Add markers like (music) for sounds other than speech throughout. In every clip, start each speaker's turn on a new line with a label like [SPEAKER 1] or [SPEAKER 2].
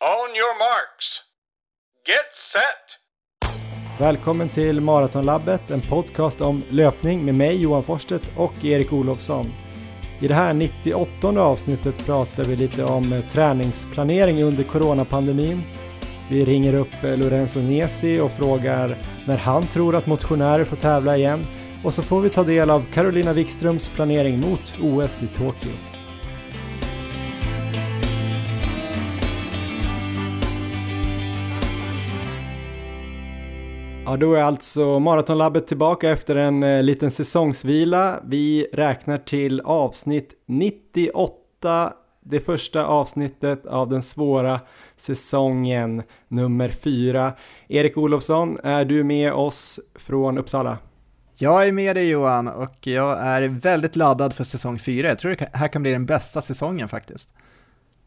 [SPEAKER 1] On your marks. Get set!
[SPEAKER 2] Välkommen till Maratonlabbet, en podcast om löpning med mig Johan Forstet och Erik Olofsson. I det här 98 avsnittet pratar vi lite om eh, träningsplanering under coronapandemin. Vi ringer upp eh, Lorenzo Nesi och frågar när han tror att motionärer får tävla igen. Och så får vi ta del av Carolina Wikströms planering mot OS i Tokyo. Ja, då är alltså Maratonlabbet tillbaka efter en eh, liten säsongsvila. Vi räknar till avsnitt 98, det första avsnittet av den svåra säsongen nummer 4. Erik Olofsson, är du med oss från Uppsala?
[SPEAKER 3] Jag är med dig Johan och jag är väldigt laddad för säsong 4. Jag tror det här kan bli den bästa säsongen faktiskt.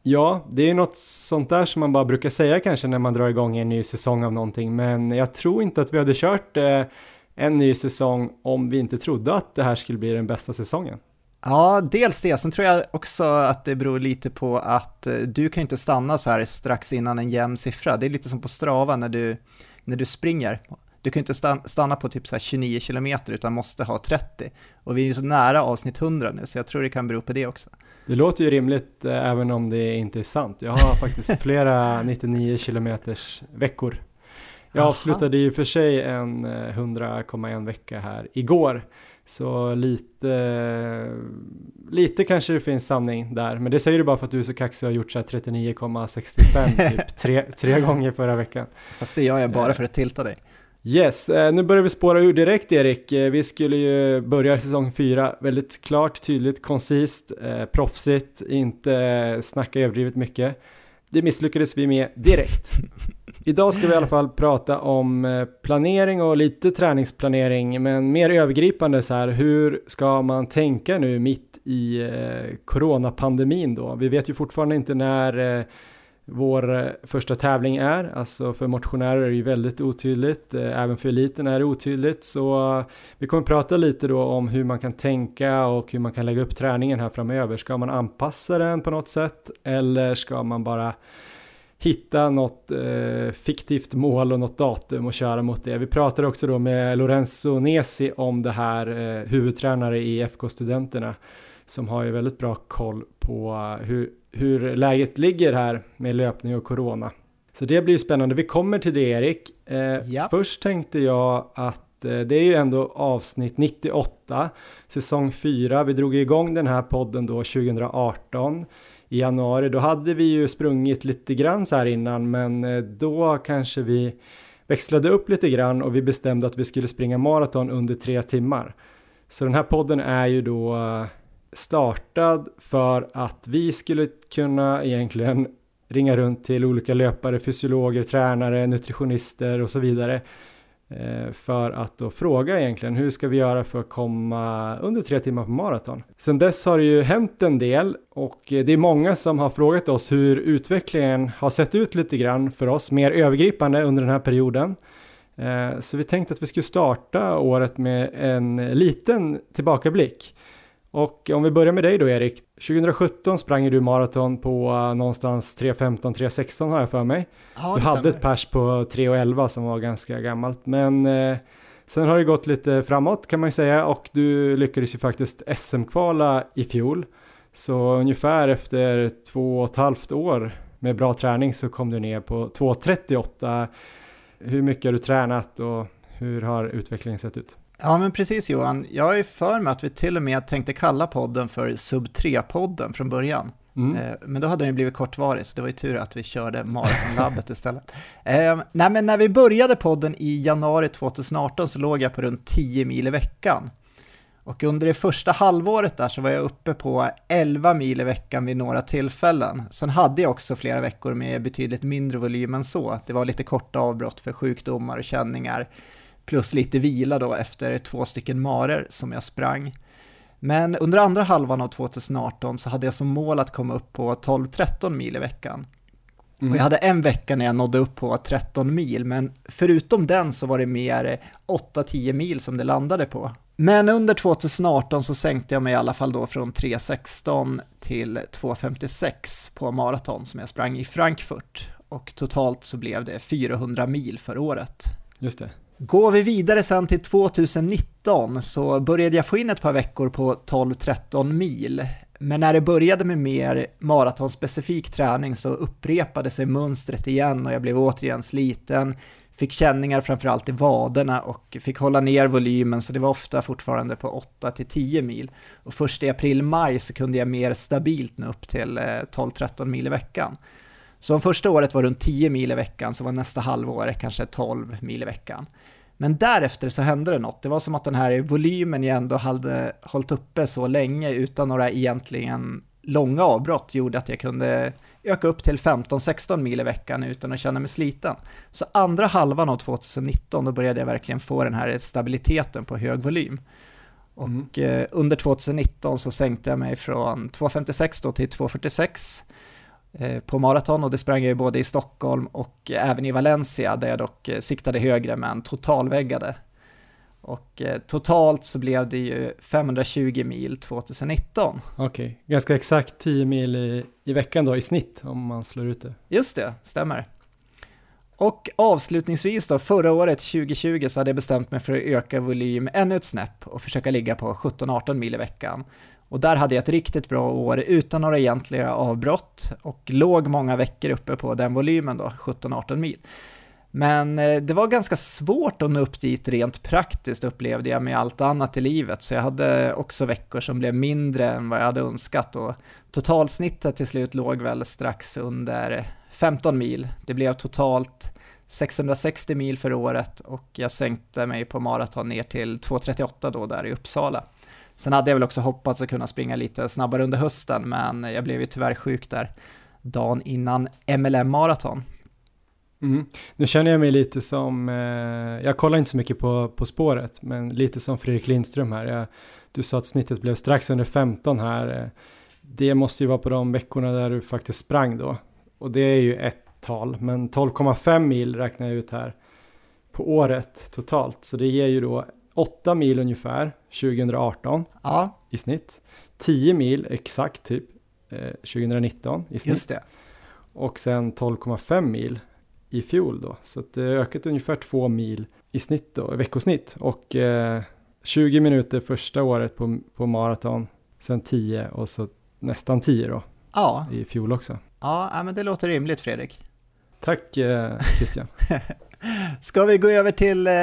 [SPEAKER 2] Ja, det är ju något sånt där som man bara brukar säga kanske när man drar igång en ny säsong av någonting, men jag tror inte att vi hade kört eh, en ny säsong om vi inte trodde att det här skulle bli den bästa säsongen.
[SPEAKER 3] Ja, dels det. Sen tror jag också att det beror lite på att eh, du kan inte stanna så här strax innan en jämn siffra. Det är lite som på Strava när du, när du springer. Du kan inte stanna på typ så 29 km utan måste ha 30. Och vi är ju så nära avsnitt 100 nu så jag tror det kan bero på det också.
[SPEAKER 2] Det låter ju rimligt eh, även om det inte är sant. Jag har faktiskt (laughs) flera 99 kilometers veckor. Jag Aha. avslutade ju för sig en 100,1 eh, vecka här igår. Så lite, lite kanske det finns sanning där. Men det säger du bara för att du är så kaxig och har gjort så 39,65 typ (laughs) tre, tre gånger förra veckan.
[SPEAKER 3] Fast det gör jag bara eh. för att tilta dig.
[SPEAKER 2] Yes, eh, nu börjar vi spåra ur direkt Erik. Eh, vi skulle ju börja säsong 4 väldigt klart, tydligt, koncist, eh, proffsigt, inte snacka överdrivet mycket. Det misslyckades vi med direkt. (laughs) Idag ska vi i alla fall prata om planering och lite träningsplanering, men mer övergripande så här, hur ska man tänka nu mitt i eh, coronapandemin då? Vi vet ju fortfarande inte när eh, vår eh, första tävling är. Alltså för motionärer är det ju väldigt otydligt, eh, även för eliten är det otydligt. Så eh, vi kommer prata lite då om hur man kan tänka och hur man kan lägga upp träningen här framöver. Ska man anpassa den på något sätt eller ska man bara hitta något eh, fiktivt mål och något datum och köra mot det. Vi pratade också då med Lorenzo Nesi om det här, eh, huvudtränare i FK Studenterna, som har ju väldigt bra koll på hur hur läget ligger här med löpning och corona. Så det blir spännande. Vi kommer till det Erik. Eh, ja. Först tänkte jag att eh, det är ju ändå avsnitt 98, säsong 4. Vi drog igång den här podden då 2018 i januari. Då hade vi ju sprungit lite grann så här innan, men eh, då kanske vi växlade upp lite grann och vi bestämde att vi skulle springa maraton under tre timmar. Så den här podden är ju då startad för att vi skulle kunna egentligen ringa runt till olika löpare, fysiologer, tränare, nutritionister och så vidare eh, för att då fråga egentligen hur ska vi göra för att komma under tre timmar på maraton. Sen dess har det ju hänt en del och det är många som har frågat oss hur utvecklingen har sett ut lite grann för oss mer övergripande under den här perioden. Eh, så vi tänkte att vi skulle starta året med en liten tillbakablick. Och om vi börjar med dig då Erik. 2017 sprang du maraton på uh, någonstans 3.15, 3.16 har jag för mig. Ja, du hade ett pers på 3.11 som var ganska gammalt. Men uh, sen har det gått lite framåt kan man ju säga och du lyckades ju faktiskt SM-kvala i fjol. Så ungefär efter två och ett halvt år med bra träning så kom du ner på 2.38. Hur mycket har du tränat och hur har utvecklingen sett ut?
[SPEAKER 3] Ja men precis Johan, jag är för mig att vi till och med tänkte kalla podden för Sub 3-podden från början. Mm. Eh, men då hade den blivit kortvarig, så det var ju tur att vi körde Maratonlabbet (laughs) istället. Eh, nej, men när vi började podden i januari 2018 så låg jag på runt 10 mil i veckan. Och under det första halvåret där så var jag uppe på 11 mil i veckan vid några tillfällen. Sen hade jag också flera veckor med betydligt mindre volym än så. Det var lite korta avbrott för sjukdomar och känningar plus lite vila då efter två stycken marer som jag sprang. Men under andra halvan av 2018 så hade jag som mål att komma upp på 12-13 mil i veckan. Mm. Och jag hade en vecka när jag nådde upp på 13 mil, men förutom den så var det mer 8-10 mil som det landade på. Men under 2018 så sänkte jag mig i alla fall då från 3.16 till 2.56 på maraton som jag sprang i Frankfurt. och totalt så blev det 400 mil för året.
[SPEAKER 2] Just det.
[SPEAKER 3] Går vi vidare sen till 2019 så började jag få in ett par veckor på 12-13 mil. Men när det började med mer maratonspecifik träning så upprepade sig mönstret igen och jag blev återigen sliten, fick känningar framförallt i vaderna och fick hålla ner volymen så det var ofta fortfarande på 8-10 mil. Och först i april-maj så kunde jag mer stabilt nå upp till eh, 12-13 mil i veckan. Så om första året var runt 10 mil i veckan så var nästa halvår kanske 12 mil i veckan. Men därefter så hände det något. Det var som att den här volymen jag ändå hade hållit uppe så länge utan några egentligen långa avbrott gjorde att jag kunde öka upp till 15-16 mil i veckan utan att känna mig sliten. Så andra halvan av 2019 då började jag verkligen få den här stabiliteten på hög volym. Och mm. Under 2019 så sänkte jag mig från 2.56 då till 2.46 Eh, på maraton och det sprang jag ju både i Stockholm och även i Valencia där jag dock eh, siktade högre men totalväggade. Och eh, totalt så blev det ju 520 mil 2019.
[SPEAKER 2] Okej, okay. ganska exakt 10 mil i, i veckan då i snitt om man slår ut det.
[SPEAKER 3] Just det, stämmer. Och avslutningsvis då, förra året 2020 så hade jag bestämt mig för att öka volym ännu ett snäpp och försöka ligga på 17-18 mil i veckan. Och där hade jag ett riktigt bra år utan några egentliga avbrott och låg många veckor uppe på den volymen då, 17-18 mil. Men eh, det var ganska svårt att nå upp dit rent praktiskt upplevde jag med allt annat i livet, så jag hade också veckor som blev mindre än vad jag hade önskat och totalsnittet till slut låg väl strax under 15 mil. Det blev totalt 660 mil för året och jag sänkte mig på maraton ner till 2.38 då där i Uppsala. Sen hade jag väl också hoppats att kunna springa lite snabbare under hösten, men jag blev ju tyvärr sjuk där dagen innan MLM maraton.
[SPEAKER 2] Mm. Nu känner jag mig lite som, eh, jag kollar inte så mycket på, på spåret, men lite som Fredrik Lindström här. Jag, du sa att snittet blev strax under 15 här. Eh, det måste ju vara på de veckorna där du faktiskt sprang då. Och det är ju ett tal, men 12,5 mil räknar jag ut här på året totalt. Så det ger ju då 8 mil ungefär 2018
[SPEAKER 3] ja.
[SPEAKER 2] i snitt. 10 mil exakt typ eh, 2019 i snitt.
[SPEAKER 3] Just det.
[SPEAKER 2] Och sen 12,5 mil i fjol då. Så det har ökat ungefär 2 mil i snitt då, veckosnitt. Och eh, 20 minuter första året på, på maraton, sen 10 och så nästan 10 då.
[SPEAKER 3] Ja.
[SPEAKER 2] I fjol också.
[SPEAKER 3] Ja, men det låter rimligt Fredrik.
[SPEAKER 2] Tack eh, Christian. (laughs)
[SPEAKER 3] Ska vi gå över till eh,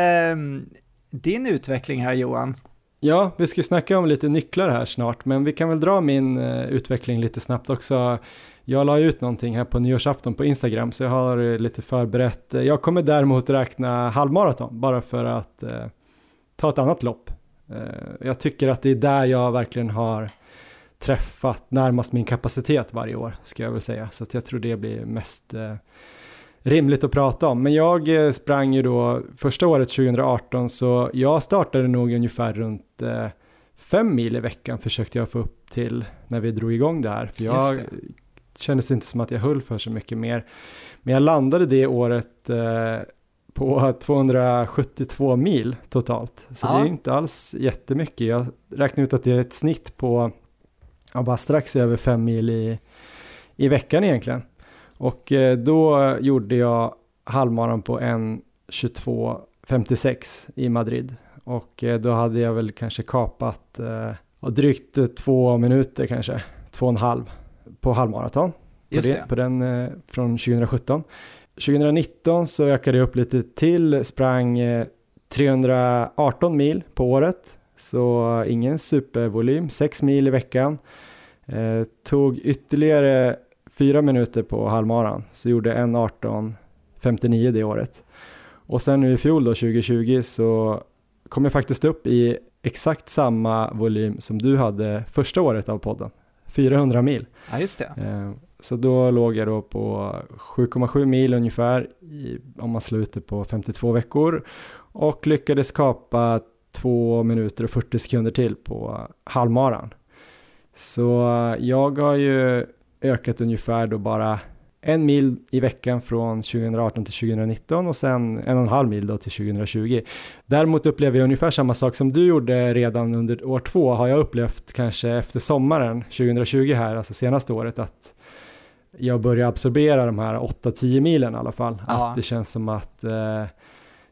[SPEAKER 3] din utveckling här Johan?
[SPEAKER 2] Ja, vi ska snacka om lite nycklar här snart, men vi kan väl dra min eh, utveckling lite snabbt också. Jag la ut någonting här på nyårsafton på Instagram, så jag har eh, lite förberett. Eh, jag kommer däremot räkna halvmaraton, bara för att eh, ta ett annat lopp. jag tycker att det är där jag verkligen har träffat närmast min kapacitet varje år, ska jag väl säga. Så jag tror det blir mest rimligt att prata om. Men jag eh, sprang ju då första året 2018 så jag startade nog ungefär runt eh, fem mil i veckan försökte jag få upp till när vi drog igång det här. För jag det. kändes inte som att jag höll för så mycket mer. Men jag landade det året eh, på (laughs) 272 mil totalt. Så ja. det är inte alls jättemycket. Jag räknar ut att det är ett snitt på ja, bara strax över fem mil i, i veckan egentligen. Och eh, då gjorde jag halvmaran på 1.22.56 i Madrid. Och eh, då hade jag väl kanske kapat eh, drygt två minuter kanske, två och en halv på halvmaraton.
[SPEAKER 3] Just det.
[SPEAKER 2] På, den från 2017. 2019 så ökade jag upp lite till, sprang 318 mil på året. Så ingen supervolym, 6 mil i veckan. Eh, tog ytterligare fyra minuter på halvmaran, så gjorde en 18.59 det året. Och sen nu i fjol då, 2020, så kom jag faktiskt upp i exakt samma volym som du hade första året av podden, 400 mil.
[SPEAKER 3] Ja, just det.
[SPEAKER 2] Eh, så då låg jag då på 7,7 mil ungefär, i, om man sluter på 52 veckor, och lyckades kapa 2 minuter och 40 sekunder till på halvmaran. Så jag har ju ökat ungefär då bara en mil i veckan från 2018 till 2019 och sen en och en halv mil då till 2020. Däremot upplever jag ungefär samma sak som du gjorde redan under år två har jag upplevt kanske efter sommaren 2020 här, alltså senaste året att jag börjar absorbera de här 8-10 milen i alla fall.
[SPEAKER 3] Ja.
[SPEAKER 2] Att det känns som att eh,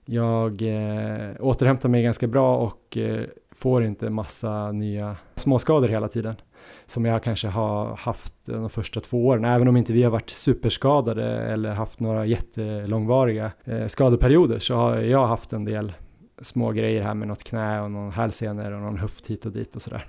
[SPEAKER 2] jag eh, återhämtar mig ganska bra och eh, får inte massa nya småskador hela tiden. Som jag kanske har haft de första två åren, även om inte vi har varit superskadade eller haft några jättelångvariga eh, skadeperioder så har jag haft en del små grejer här med något knä och någon hälsenor och någon höft hit och dit och sådär.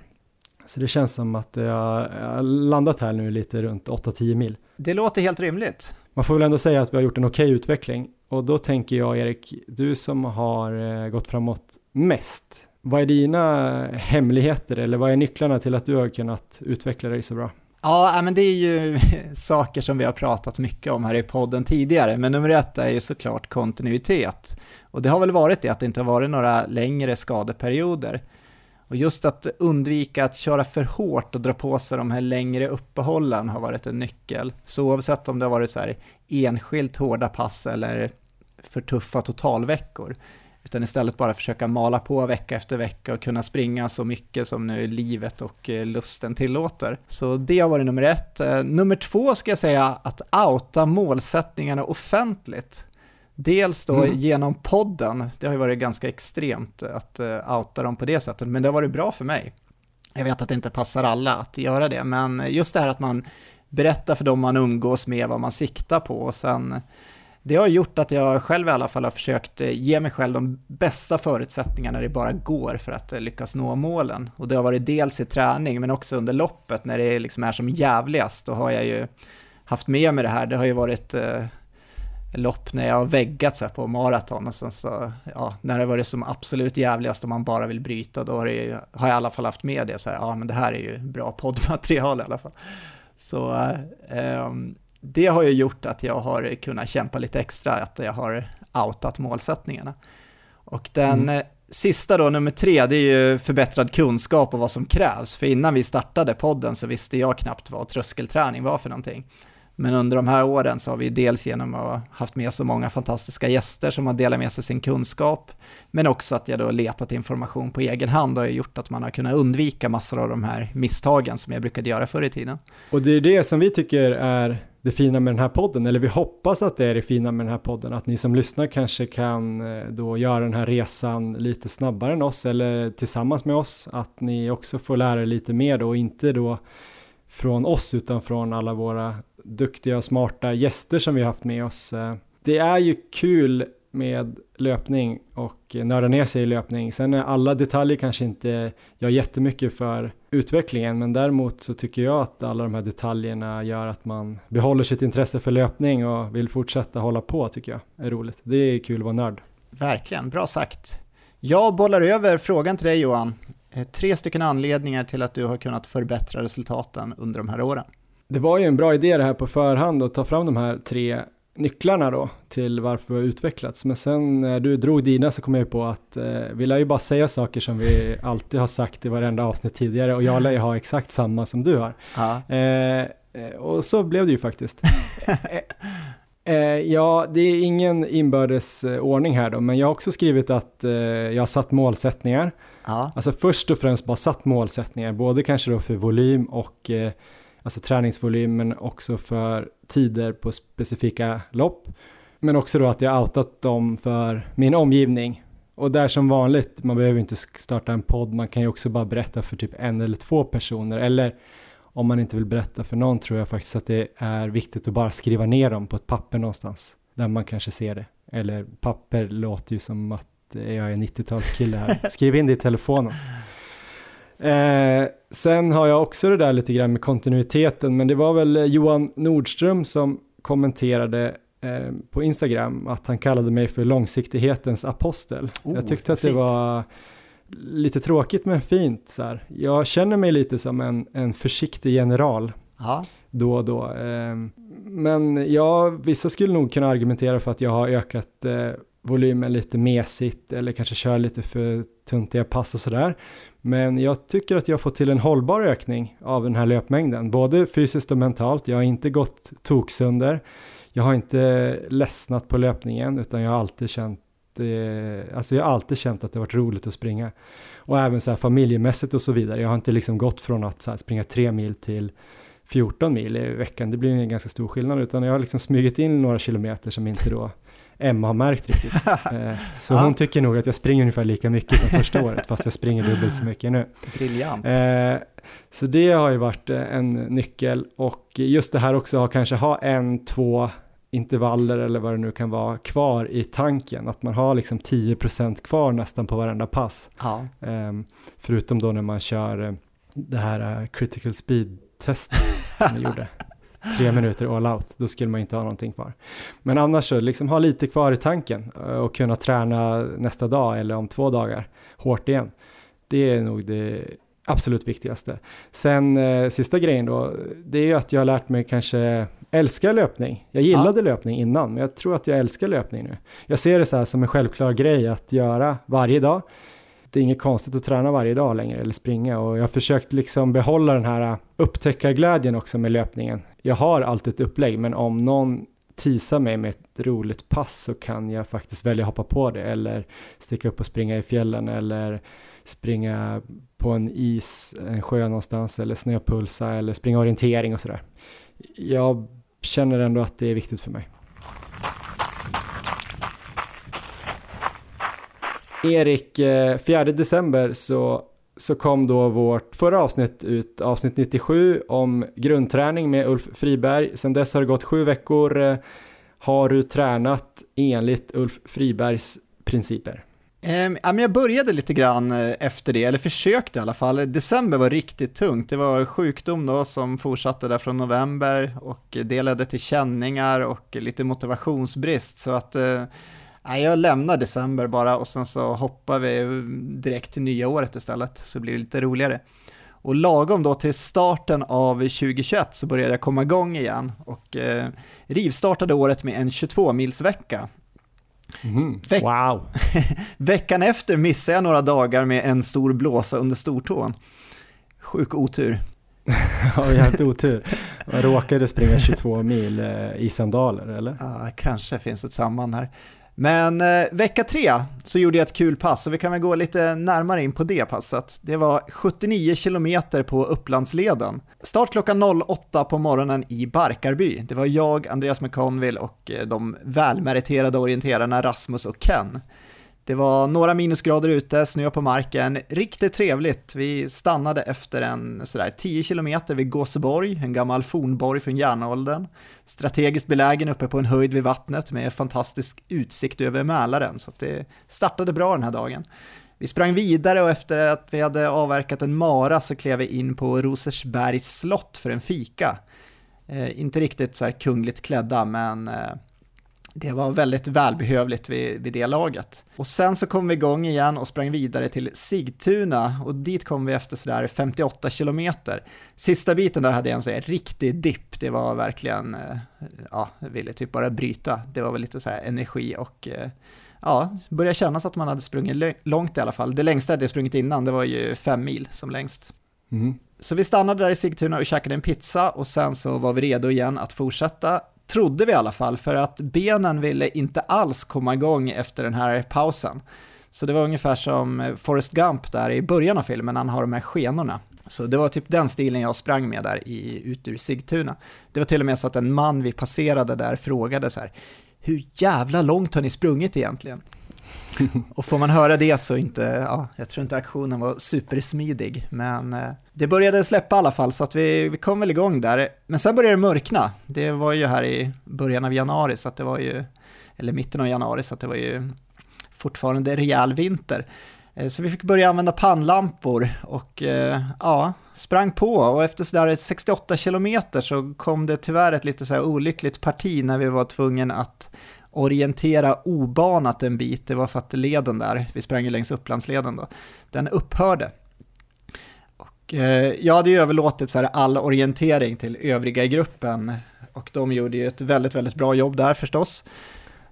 [SPEAKER 2] Så det känns som att jag har landat här nu lite runt 8-10 mil.
[SPEAKER 3] Det låter helt rimligt.
[SPEAKER 2] Man får väl ändå säga att vi har gjort en okej utveckling och då tänker jag Erik, du som har eh, gått framåt mest, vad är dina hemligheter eller vad är nycklarna till att du har kunnat utveckla dig så bra?
[SPEAKER 3] Ja, men det är ju (laughs) saker som vi har pratat mycket om här i podden tidigare, men nummer ett är ju såklart kontinuitet. Och det har väl varit det att det inte har varit några längre skadeperioder. Och just att undvika att köra för hårt och dra på sig de här längre uppehållen har varit en nyckel. Så oavsett om det har varit så här enskilt hårda pass eller för tuffa totalveckor, utan istället bara försöka mala på vecka efter vecka och kunna springa så mycket som nu livet och eh, lusten tillåter. Så det har varit nummer ett. Eh, nummer två ska jag säga att outa målsättningarna offentligt. Dels då
[SPEAKER 2] Mm.
[SPEAKER 3] genom podden, det har ju varit ganska extremt att uh, outa dem på det sättet, men det har varit bra för mig. Jag vet att det inte passar alla att göra det, men just det här att man berättar för dem man umgås med vad man siktar på och sen det har gjort att jag själv i alla fall har försökt eh, ge mig själv de bästa förutsättningarna det bara går för att eh, lyckas nå målen. Och det har varit dels i träning men också under loppet när det liksom är som jävligast. Då har jag ju haft med mig det här. Det har ju varit eh, lopp när jag har väggat så här på maraton och sen så, ja, när det varit som absolut jävligast om man bara vill bryta, då har, det ju, har jag i alla fall haft med det så här, ja men det här är ju bra poddmaterial i alla fall. Så eh, ehm, det har ju gjort att jag har kunnat kämpa lite extra, att jag har outat målsättningarna. Och den
[SPEAKER 2] Mm.
[SPEAKER 3] eh, sista då, nummer tre, det är ju förbättrad kunskap och vad som krävs. För innan vi startade podden så visste jag knappt vad tröskelträning var för någonting. Men under de här åren så har vi dels genom att ha haft med så många fantastiska gäster som har delat med sig sin kunskap, men också att jag då letat information på egen hand har gjort att man har kunnat undvika massor av de här misstagen som jag brukade göra förr i tiden.
[SPEAKER 2] Och det är det som vi tycker är det fina med den här podden, eller vi hoppas att det är det fina med den här podden, att ni som lyssnar kanske kan eh, då göra den här resan lite snabbare än oss eller tillsammans med oss, att ni också får lära er lite mer då, och inte då från oss utan från alla våra duktiga och smarta gäster som vi har haft med oss. Eh, det är ju kul med löpning och nörda ner sig i löpning. Sen är alla detaljer kanske inte gör jättemycket för utvecklingen, men däremot så tycker jag att alla de här detaljerna gör att man behåller sitt intresse för löpning och vill fortsätta hålla på tycker jag är roligt. Det är kul att vara nörd.
[SPEAKER 3] Verkligen, bra sagt. Jag bollar över frågan till dig Johan. Eh, Tre stycken anledningar till att du har kunnat förbättra resultaten under de här åren.
[SPEAKER 2] Det var ju en bra idé det här på förhand att ta fram de här tre nycklarna då till varför vi har utvecklats. Men sen när du drog dina så kom jag på att eh, vi lär ju bara säga saker som vi alltid har sagt i varenda avsnitt tidigare och jag lär ju ha exakt samma som du har.
[SPEAKER 3] Ja,
[SPEAKER 2] Eh, eh, och så blev det ju faktiskt. Eh, eh, ja, det är ingen inbördes ordning här då, men jag har också skrivit att jag har satt målsättningar.
[SPEAKER 3] ja,
[SPEAKER 2] Alltså först och främst bara satt målsättningar, både kanske då för volym och alltså träningsvolym, men också för tider på specifika lopp. Men också då att jag outat dem för min omgivning. Och där som vanligt, man behöver inte starta en podd, man kan ju också bara berätta för typ en eller två personer. Eller om man inte vill berätta för någon tror jag faktiskt att det är viktigt att bara skriva ner dem på ett papper någonstans. Där man kanske ser det. Eller papper låter ju som att jag är 90-talskille här. (laughs) Skriv in det i telefonen. Eh, sen har jag också det där lite grann med kontinuiteten, men det var väl Johan Nordström som kommenterade eh, på Instagram att han kallade mig för långsiktighetens apostel.
[SPEAKER 3] Oh,
[SPEAKER 2] jag tyckte att det
[SPEAKER 3] fint.
[SPEAKER 2] var lite tråkigt men fint så här. Jag känner mig lite som en, en försiktig general
[SPEAKER 3] ja,
[SPEAKER 2] då och då. Ehm, Men ja, vissa skulle nog kunna argumentera för att jag har ökat eh, volymen lite mesigt eller kanske kör lite för tuntiga pass och sådär. Men jag tycker att jag har fått till en hållbar ökning av den här löpmängden, både fysiskt och mentalt. Jag har inte gått toksönder. Jag har inte ledsnat på löpningen utan jag har alltid känt eh, alltså jag har alltid känt att det har varit roligt att springa. Och även så här familjemässigt och så vidare. Jag har inte liksom gått från att så här springa tre mil till 14 mil i veckan. Det blir en ganska stor skillnad, utan jag har liksom smugit in några kilometer som inte då Emma har märkt riktigt. (laughs) Eh, så hon tycker nog att jag springer ungefär lika mycket som första (laughs) året, fast jag springer dubbelt så mycket nu.
[SPEAKER 3] Briljant.
[SPEAKER 2] Eh, så det har ju varit eh, en nyckel och just det här också att kanske ha en, två intervaller eller vad det nu kan vara kvar i tanken. Att man har liksom 10% kvar nästan på varenda pass.
[SPEAKER 3] Ja.
[SPEAKER 2] Um, förutom då när man kör det här critical speed-testet som vi gjorde. (laughs) Tre minuter all out, då skulle man inte ha någonting kvar. Men annars så liksom ha lite kvar i tanken uh, och kunna träna nästa dag eller om två dagar hårt igen. Det är nog det absolut viktigaste. Sen eh, sista grejen då, det är ju att jag har lärt mig kanske älska löpning. Jag gillade ja. löpning innan, men jag tror att jag älskar löpning nu. Jag ser det så här som en självklar grej att göra varje dag. Det är inget konstigt att träna varje dag längre eller springa och jag har försökt liksom behålla den här äh, upptäckarglädjen också med löpningen. Jag har alltid ett upplägg, men om någon teasar mig med ett roligt pass så kan jag faktiskt välja att hoppa på det eller sticka upp och springa i fjällen eller springa på en is, en sjö någonstans eller snöpulsa eller springa orientering och sådär. Jag känner ändå att det är viktigt för mig. Erik, eh, 4 december så, så kom då vårt förra avsnitt ut, avsnitt 97 om grundträning med Ulf Friberg. Sedan dess har det gått sju veckor. Eh, har du tränat enligt Ulf Fribergs principer?
[SPEAKER 3] Um, jag började lite grann eh, efter det, eller försökte i alla fall. December var riktigt tungt. Det var sjukdom då som fortsatte där från november och det ledde till känningar och lite motivationsbrist. Så att uh, jag lämnade december bara och sen så hoppar vi direkt till nya året istället så blir det lite roligare. Och lagom då till starten av 2021 så började jag komma igång igen och eh, rivstartade året med en 22-milsvecka
[SPEAKER 2] Mm. Veck wow! (laughs)
[SPEAKER 3] Veckan efter missade jag några dagar med en stor blåsa under stortån. Sjuk otur. (laughs)
[SPEAKER 2] ja, jävligt otur. Jag råkade springa 22 mil eh, i sandaler, eller?
[SPEAKER 3] Ja, kanske finns ett samband här. Men eh, vecka tre så gjorde jag ett kul pass och vi kan väl gå lite närmare in på det passet. Det var 79 kilometer på Upplandsleden. Start klockan 08 på morgonen i Barkarby. Det var jag, Andreas McConville och eh, de välmeriterade orienterarna Rasmus och Ken. Det var några minusgrader ute, snö på marken, riktigt trevligt. Vi stannade efter en sådär 10 kilometer vid Gåseborg, en gammal fornborg från järnåldern. Strategiskt belägen uppe på en höjd vid vattnet med fantastisk utsikt över Mälaren, så det startade bra den här dagen. Vi sprang vidare och efter att vi hade avverkat en mara så klev vi in på Rosersbergs slott för en fika. Eh, inte riktigt så här kungligt klädda, men eh, det var väldigt välbehövligt vid, vid det laget. Och sen så kom vi igång igen och sprang vidare till Sigtuna och dit kom vi efter sådär 58 kilometer. Sista biten där hade jag en sån riktig dipp, det var verkligen, eh, ja, jag ville typ bara bryta. Det var väl lite så här energi och eh, ja, började kännas att man hade sprungit långt i alla fall. Det längsta jag hade sprungit innan, det var ju fem mil som längst. Mm. Så vi stannade där i Sigtuna och käkade en pizza och sen så var vi redo igen att fortsätta trodde vi i alla fall, för att benen ville inte alls komma igång efter den här pausen. Så det var ungefär som eh, Forrest Gump där i början av filmen, han har de här skenorna. Så det var typ den stilen jag sprang med där i, ut ur Sigtuna. Det var till och med så att en man vi passerade där frågade så här, hur jävla långt har ni sprungit egentligen? (laughs) och får man höra det så inte, ja, jag tror inte aktionen var supersmidig, men eh, det började släppa i alla fall så att vi, vi kom väl igång där. Men sen började det mörkna, det var ju här i början av januari så att det var ju, eller mitten av januari så att det var ju fortfarande rejäl vinter. Eh, så vi fick börja använda pannlampor och eh, ja, sprang på och efter sådär 68 kilometer så kom det tyvärr ett lite så här olyckligt parti när vi var tvungna att orientera obanat en bit, det var för att leden där, vi sprang ju längs Upplandsleden då, den upphörde. Och, eh, jag hade ju överlåtit så här all orientering till övriga i gruppen och de gjorde ju ett väldigt, väldigt bra jobb där förstås.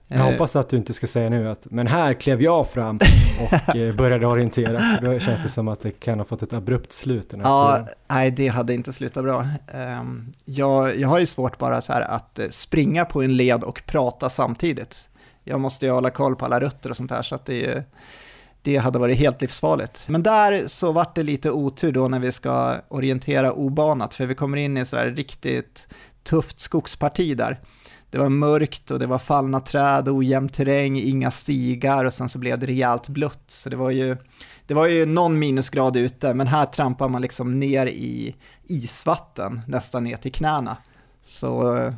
[SPEAKER 2] Jag eh, hoppas att du inte ska säga nu att men här klev jag fram (laughs) och eh, började orientera. Då känns det som att det kan ha fått ett abrupt slut. Den
[SPEAKER 3] här ja, nej det hade inte slutat bra. Ehm, jag, jag har ju svårt bara så här att eh, springa på en led och prata samtidigt. Jag måste ju hålla koll på alla rutter och sånt här så att det det hade varit helt livsfarligt. Men där så vart det lite otur då när vi ska orientera obanat, för vi kommer in i så här riktigt tufft skogsparti där. Det var mörkt och det var fallna träd, ojämn terräng, inga stigar och sen så blev det rejält blött. Så det var ju, det var ju någon minusgrad ute, men här trampar man liksom ner i isvatten, nästan ner till knäna. Så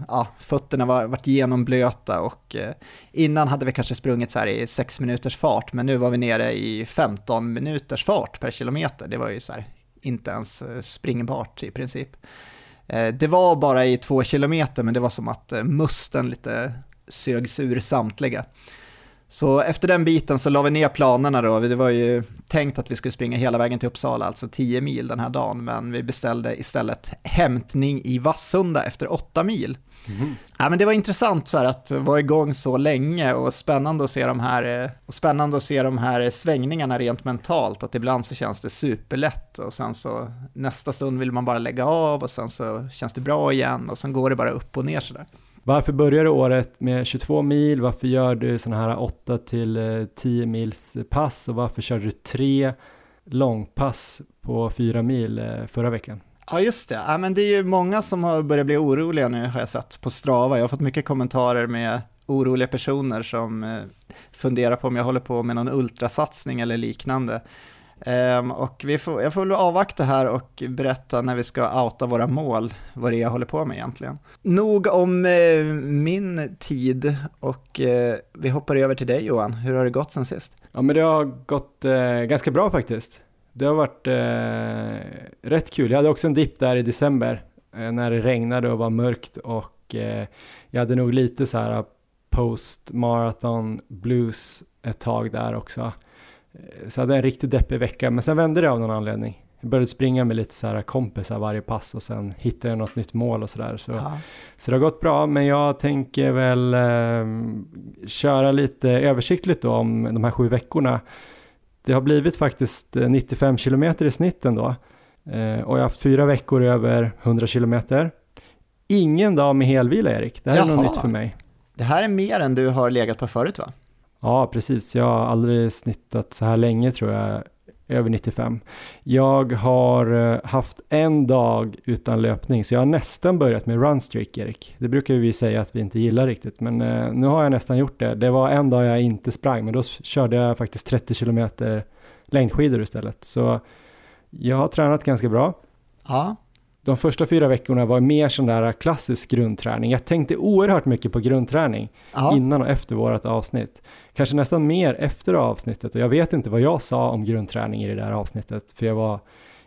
[SPEAKER 3] ja, fötterna var varit genomblöta och eh, innan hade vi kanske sprungit så här i 6 minuters fart, men nu var vi nere i 15 minuters fart per kilometer. Det var ju så här inte ens eh, springbart i princip. Eh, det var bara i två kilometer, men det var som att eh, musten lite sögs ur samtliga. Så efter den biten så la vi ner planerna då. Det var ju tänkt att vi skulle springa hela vägen till Uppsala, alltså 10 mil den här dagen, men vi beställde istället hämtning i Vassunda efter 8 mil. Mm. Ja, men det var intressant så att vara igång så länge och spännande att se de här, och spännande att se de här svängningarna rent mentalt, att ibland så känns det superlätt och sen så nästa stund vill man bara lägga av och sen så känns det bra igen och sen går det bara upp och ner sådär.
[SPEAKER 2] Varför börjar du året med 22 mil? Varför gör du sådana här 8 till eh, 10 mils eh, pass och varför körde du tre långpass på 4 mil eh, förra veckan?
[SPEAKER 3] Ja just det, ja, men det är ju många som har börjat bli oroliga nu har jag sett på Strava. Jag har fått mycket kommentarer med oroliga personer som eh, funderar på om jag håller på med någon ultrasatsning eller liknande. Um, och vi får, jag får väl avvakta här och berätta när vi ska outa våra mål, vad det är jag håller på med egentligen. Nog om eh, min tid och eh, vi hoppar över till dig Johan, hur har det gått sen sist?
[SPEAKER 2] Ja men det har gått ganska bra faktiskt. Det har varit rätt kul, jag hade också en dipp där i december när det regnade och var mörkt och jag hade nog lite så här post marathon blues ett tag där också. Eh, så jag hade en riktigt deppig vecka, men sen vände det av någon anledning. Jag började springa med lite så här kompisar varje pass och sen hittade jag något nytt mål och sådär. Så, så det har gått bra, men jag tänker väl eh, köra lite översiktligt då om de här sju veckorna. Det har blivit faktiskt 95 eh, kilometer i snitt ändå. Eh, och jag har haft fyra veckor över 100 kilometer. Ingen dag med helvila Erik, det här Jaha. är något nytt för mig.
[SPEAKER 3] Det här är mer än du har legat på förut va?
[SPEAKER 2] Ja, precis. Jag har aldrig snittat så här länge tror jag, över 95. Jag har eh, haft en dag utan löpning, så jag har nästan börjat med runstreak, Erik. Det brukar vi säga att vi inte gillar riktigt, men eh, nu har jag nästan gjort det. Det var en dag jag inte sprang, men då körde jag faktiskt 30 kilometer längdskidor istället. Så jag har tränat ganska bra.
[SPEAKER 3] Ja,
[SPEAKER 2] de första fyra veckorna var mer sån där klassisk grundträning. Jag tänkte oerhört mycket på grundträning Aha. innan och efter vårt avsnitt. Kanske nästan mer efter avsnittet och jag vet inte vad jag sa om grundträning i det där avsnittet för jag var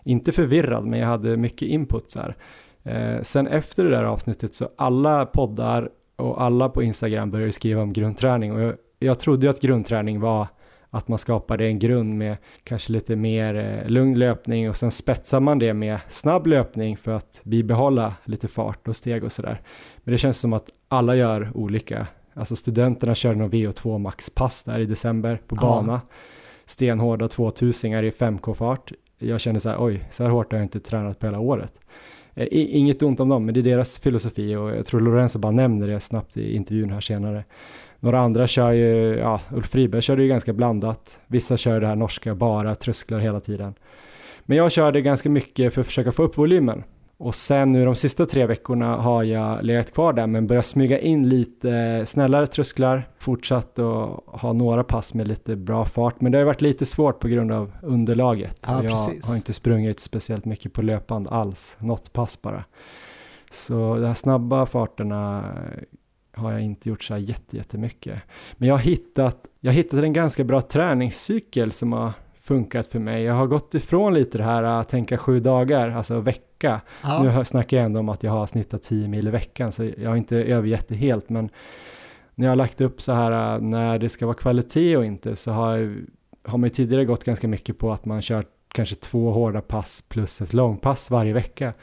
[SPEAKER 2] inte förvirrad men jag hade mycket input så här. Eh, sen efter det där avsnittet så alla poddar och alla på Instagram började skriva om grundträning och jag, jag trodde ju att grundträning var att man skapade en grund med kanske lite mer eh, lugn löpning och sen spetsar man det med snabb löpning för att bibehålla lite fart och steg och sådär. Men det känns som att alla gör olika. Alltså studenterna kör någon VO2 maxpass där i december på bana. Ja. Stenhårda 2000 i 5K-fart. Jag känner så här, oj, så här hårt har jag inte tränat på hela året. Eh, inget ont om dem, men det är deras filosofi och jag tror Lorenzo bara nämner det snabbt i intervjun här senare. Några andra kör ju, ja, Ulf Friberg körde ju ganska blandat. Vissa kör det här norska, bara trösklar hela tiden. Men jag körde ganska mycket för att försöka få upp volymen. Och sen nu de sista tre veckorna har jag legat kvar där men börjat smyga in lite snällare trösklar, fortsatt att ha några pass med lite bra fart. Men det har varit lite svårt på grund av underlaget.
[SPEAKER 3] Ja,
[SPEAKER 2] jag
[SPEAKER 3] precis.
[SPEAKER 2] har inte sprungit speciellt mycket på löpband alls, något pass bara. Så de här snabba farterna har jag inte gjort så här jättemycket. Men jag har hittat, jag har hittat en ganska bra träningscykel som har funkat för mig. Jag har gått ifrån lite det här att tänka sju dagar, alltså vecka. Ja. Nu snackar jag ändå om att jag har snittat 10 mil i veckan, så jag har inte övergett det helt, men när jag har lagt upp så här när det ska vara kvalitet och inte så har, har man ju tidigare gått ganska mycket på att man kört kanske två hårda pass plus ett långpass varje vecka.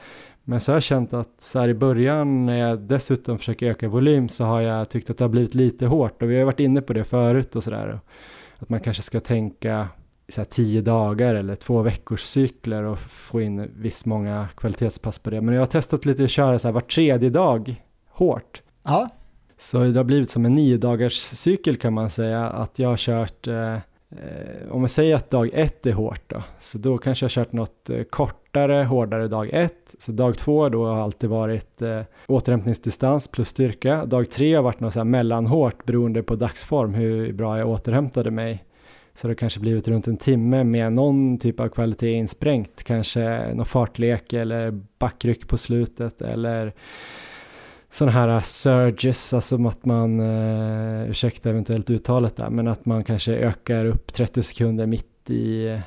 [SPEAKER 2] Men så har jag känt att så här i början när jag dessutom försöker öka volym så har jag tyckt att det har blivit lite hårt och vi har varit inne på det förut och sådär. Att man kanske ska tänka så tio dagar eller två veckors cykler och få in viss många kvalitetspass på det. Men jag har testat lite att köra så här var tredje dag hårt.
[SPEAKER 3] Ja.
[SPEAKER 2] Så det har blivit som en nio dagars cykel kan man säga att jag har kört eh, eh, om jag säger att dag ett är hårt då, så då kanske jag kört något eh, kortare, hårdare dag ett. Så dag två då har alltid varit eh, återhämtningsdistans plus styrka. Dag tre har varit något så här mellanhårt beroende på dagsform, hur bra jag återhämtade mig. Så det kanske blivit runt en timme med någon typ av kvalitet insprängt, kanske någon fartlek eller backryck på slutet eller sådana här surges, alltså att man, uh, ursäkta eventuellt uttalet där, men att man kanske ökar upp 30 sekunder mitt i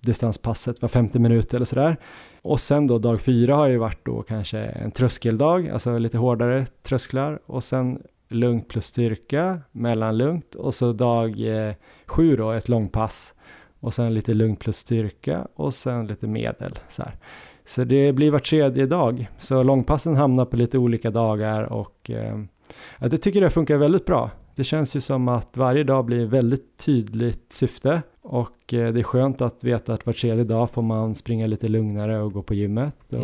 [SPEAKER 2] distanspasset var 50 minuter eller sådär. Och sen då dag fyra har ju varit då kanske en tröskeldag, alltså lite hårdare trösklar. Och sen lugnt plus styrka, mellanlugnt. Och så dag eh, sju då ett långpass och sen lite lugnt plus styrka och sen lite medel så här. Så det blir var tredje dag. Så långpassen hamnar på lite olika dagar och eh, jag tycker det funkar väldigt bra. Det känns ju som att varje dag blir väldigt tydligt syfte och eh, det är skönt att veta att var tredje dag får man springa lite lugnare och gå på gymmet. Och,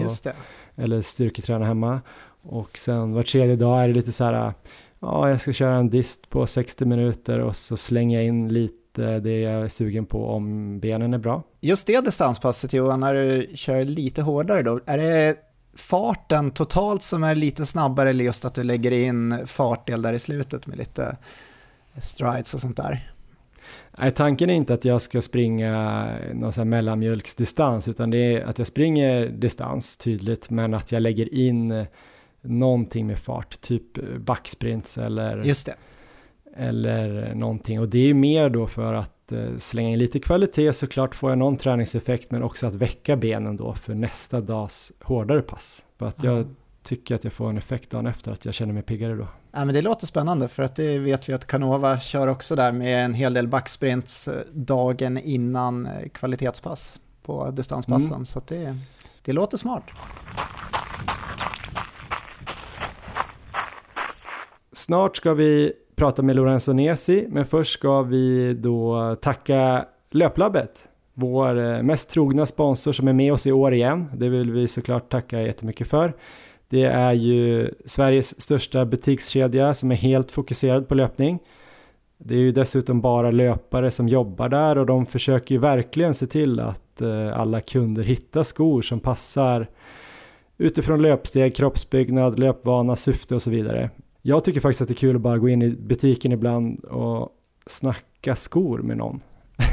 [SPEAKER 2] eller styrketräna hemma. Och sen var tredje dag är det lite så här, ja jag ska köra en dist på 60 minuter och så slänger jag in lite det jag är sugen på om benen är bra.
[SPEAKER 3] Just det distanspasset Johan, när du kör lite hårdare då, är det farten totalt som är lite snabbare eller just att du lägger in fartdel där i slutet med lite strides och sånt där?
[SPEAKER 2] Nej, tanken är inte att jag ska springa någon sån här mellanmjölksdistans utan det är att jag springer distans tydligt men att jag lägger in någonting med fart, typ backsprints eller
[SPEAKER 3] Just det
[SPEAKER 2] eller någonting. Och det är mer då för att eh, slänga in lite kvalitet såklart får jag någon träningseffekt men också att väcka benen då för nästa dags hårdare pass. För att jag mm. tycker att jag får en effekt dagen efter att jag känner mig piggare då.
[SPEAKER 3] Ja, men det låter spännande för att det vet vi att Canova kör också där med en hel del backsprints eh, dagen innan eh, kvalitetspass på distanspassen. Mm. Så det, det låter smart.
[SPEAKER 2] Snart ska vi prata med Lorenzo Nesi, men först ska vi då tacka Löplabbet, vår eh, mest trogna sponsor som är med oss i år igen. Det vill vi såklart tacka jättemycket för. Det är ju Sveriges största butikskedja som är helt fokuserad på löpning. Det är ju dessutom bara löpare som jobbar där och de försöker ju verkligen se till att eh, alla kunder hittar skor som passar utifrån löpsteg, kroppsbyggnad, löpvana, syfte och så vidare. Jag tycker faktiskt att det är kul att bara gå in i butiken ibland och snacka skor med någon.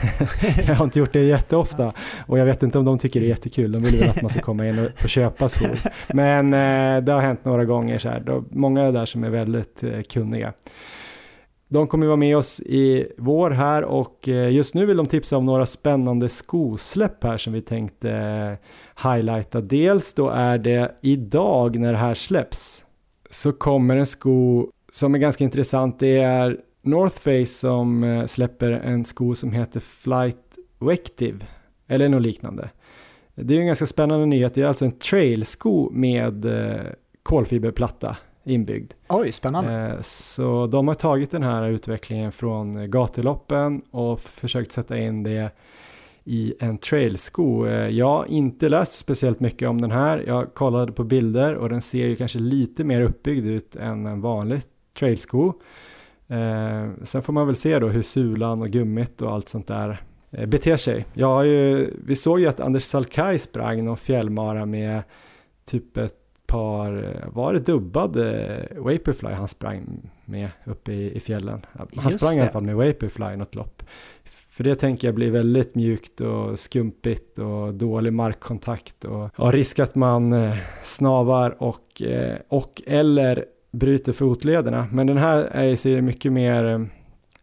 [SPEAKER 2] (laughs) jag har inte gjort det jätteofta och jag vet inte om de tycker det är jättekul. De vill väl att man ska komma in och, köpa skor. Men eh, det har hänt några gånger så här. Då, många är där som är väldigt eh, kunniga. De kommer vara med oss i vår här och eh, just nu vill de tipsa om några spännande skosläpp här som vi tänkte eh, highlighta. Dels då är det idag när det här släpps så kommer en sko som är ganska intressant. Det är North Face som eh, släpper en sko som heter Flight Vective eller något liknande. Det är en ganska spännande nyhet. Det är alltså en trailsko med eh, kolfiberplatta inbyggd.
[SPEAKER 3] Oj, spännande.
[SPEAKER 2] Eh, så de har tagit den här utvecklingen från gatuloppen och försökt sätta in det i en trailsko. Eh, jag har inte läst speciellt mycket om den här. Jag kollade på bilder och den ser ju kanske lite mer uppbyggd ut än en vanlig trailsko. Eh, sen får man väl se då hur sulan och gummit och allt sånt där eh, beter sig. Jag har ju, vi såg ju att Anders Salkai sprang någon fjällmara med typ ett par, var det dubbade Vaporfly han sprang med uppe i, i fjällen? Han Just sprang det. i alla fall med Vaporfly något lopp. För det tänker jag blir väldigt mjukt och skumpigt och dålig markkontakt och, och risk att man eh, snavar och, eh, och eller bryter fotlederna. Men den här är, ser mycket mer eh,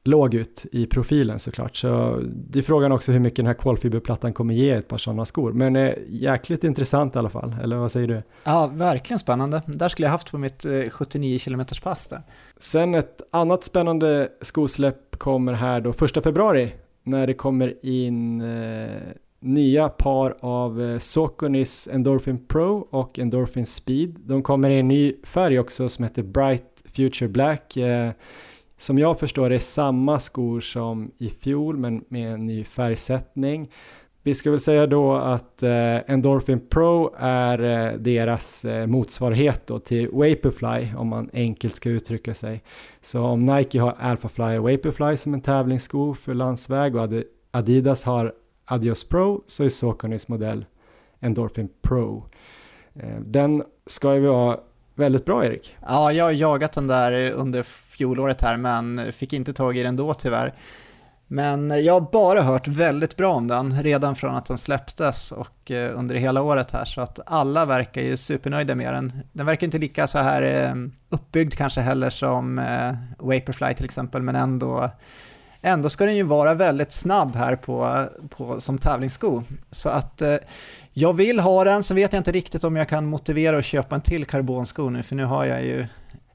[SPEAKER 2] låg ut i profilen såklart. Så det är frågan också hur mycket den här kolfiberplattan kommer ge ett par sådana skor. Men eh, jäkligt intressant i alla fall, eller vad säger du?
[SPEAKER 3] Ja, verkligen spännande. Där skulle jag haft på mitt 79 km pass där.
[SPEAKER 2] Sen ett annat spännande skosläpp kommer här då första februari när det kommer in eh, nya par av eh, Soconis Endorphin Pro och Endorphin Speed. De kommer i en ny färg också som heter Bright Future Black. Eh, som jag förstår är samma skor som i fjol men med en ny färgsättning. Vi ska väl säga då att eh, Endorphin Pro är eh, deras eh, motsvarighet då till Vaporfly om man enkelt ska uttrycka sig. Så om Nike har Alphafly och Vaporfly som en tävlingssko för landsväg och Adidas har Adios Pro så är Soconys modell Endorphin Pro. Eh, den ska ju vara väldigt bra Erik.
[SPEAKER 3] Ja, jag har jagat den där under fjolåret här men fick inte tag i den då tyvärr. Men jag har bara hört väldigt bra om den redan från att den släpptes och eh, under hela året här så att alla verkar ju supernöjda med den. Den verkar inte lika så här eh, uppbyggd kanske heller som eh, Vaporfly till exempel men ändå Ändå ska den ju vara väldigt snabb här på, på, som tävlingssko. Så att jag vill ha den, så vet jag inte riktigt om jag kan motivera att köpa en till karbonsko nu, för nu har jag ju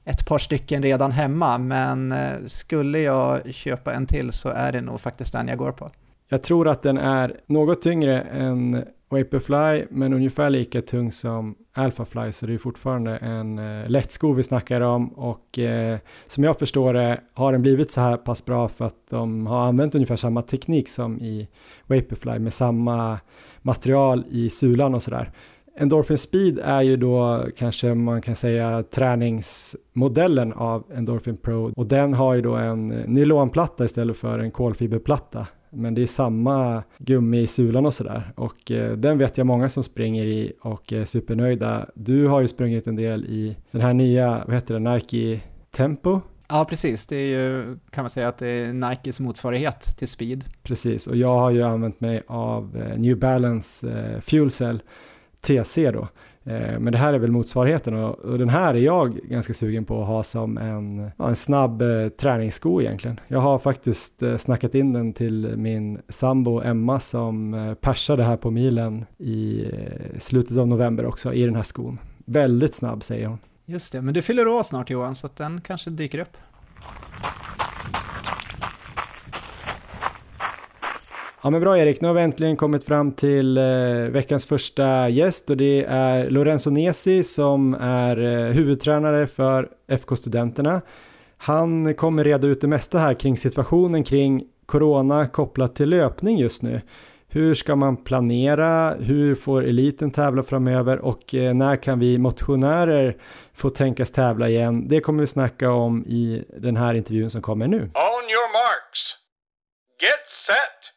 [SPEAKER 3] ett par stycken redan hemma, men eh, skulle jag köpa en till så är det nog faktiskt den jag går på.
[SPEAKER 2] Jag tror att den är något tyngre än Vaporfly, men ungefär lika tung som Alphafly, så det är fortfarande en eh, lätt sko vi snackar om och eh, som jag förstår det har den blivit så här pass bra för att de har använt ungefär samma teknik som i Vaporfly med samma material i sulan och sådär. Endorphin Speed är ju då kanske man kan säga träningsmodellen av Endorphin Pro och den har ju då en nylonplatta istället för en kolfiberplatta. Men det är samma gummi i sulan och sådär och eh, den vet jag många som springer i och är supernöjda. Du har ju sprungit en del i den här nya, vad heter det, Nike Tempo
[SPEAKER 3] Ja, precis. Det är ju, kan man säga att det är Nikes motsvarighet till Speed.
[SPEAKER 2] Precis, och jag har ju använt mig av eh, New Balance eh, Fuel Cell TC då. Eh, men det här är väl motsvarigheten och, och, den här är jag ganska sugen på att ha som en, en snabb eh, träningssko egentligen. Jag har faktiskt eh, snackat in den till min sambo Emma som eh, persade här på milen i eh, slutet av november också i den här skon. Väldigt snabb säger hon.
[SPEAKER 3] Just det, men du fyller år snart Johan, så att den kanske dyker upp.
[SPEAKER 2] Ja men bra Erik, nu har vi äntligen kommit fram till eh, veckans första gäst och det är Lorenzo Nesi som är eh, huvudtränare för FK Studenterna. Han kommer reda ut det mesta här kring situationen kring corona kopplat till löpning just nu. Hur ska man planera? Hur får eliten tävla framöver? Och eh, när kan vi motionärer få tänkas tävla igen? Det kommer vi snacka om i den här intervjun som kommer nu.
[SPEAKER 1] On your marks. Get set.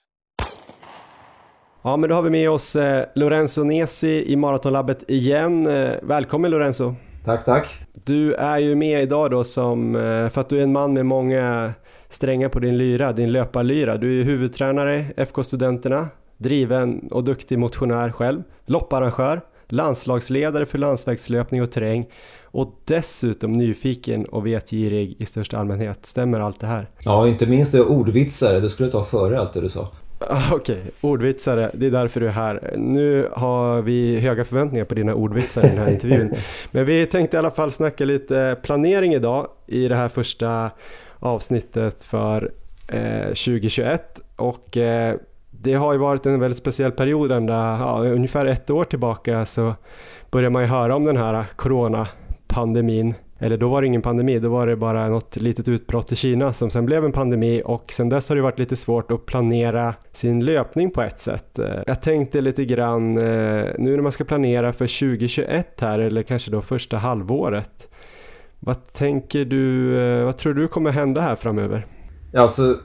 [SPEAKER 2] Ja, men då har vi med oss eh, Lorenzo Nesi i Maratonlabbet igen. Eh, välkommen Lorenzo!
[SPEAKER 4] Tack, tack!
[SPEAKER 2] Du är ju med idag då som, eh, för att du är en man med många strängar på din lyra, din löparlyra. Du är huvudtränare FK Studenterna, driven och duktig motionär själv, lopparrangör, landslagsledare för landsvägslöpning och terräng och dessutom nyfiken och vetgirig i största allmänhet. Stämmer allt det här?
[SPEAKER 4] Ja, inte minst det ordvitsare. Det skulle ta före allt det du sa.
[SPEAKER 2] Okej, okay. ordvitsare, det är därför du är här. Nu har vi höga förväntningar på dina ordvitsar i den här intervjun. (laughs) Men vi tänkte i alla fall snacka lite planering idag i det här första avsnittet för eh, 2021. Och eh, det har ju varit en väldigt speciell period ända, ja, ungefär ett år tillbaka så börjar man ju höra om den här coronapandemin. Eller då var det ingen pandemi, då var det bara något litet utbrott i Kina som sen blev en pandemi och sen dess har det varit lite svårt att planera sin löpning på ett sätt. Eh, jag tänkte lite grann eh, nu när man ska planera för 2021 här eller kanske då första halvåret. Vad tänker du, eh, vad tror du kommer hända här framöver?
[SPEAKER 4] Ja, Alltså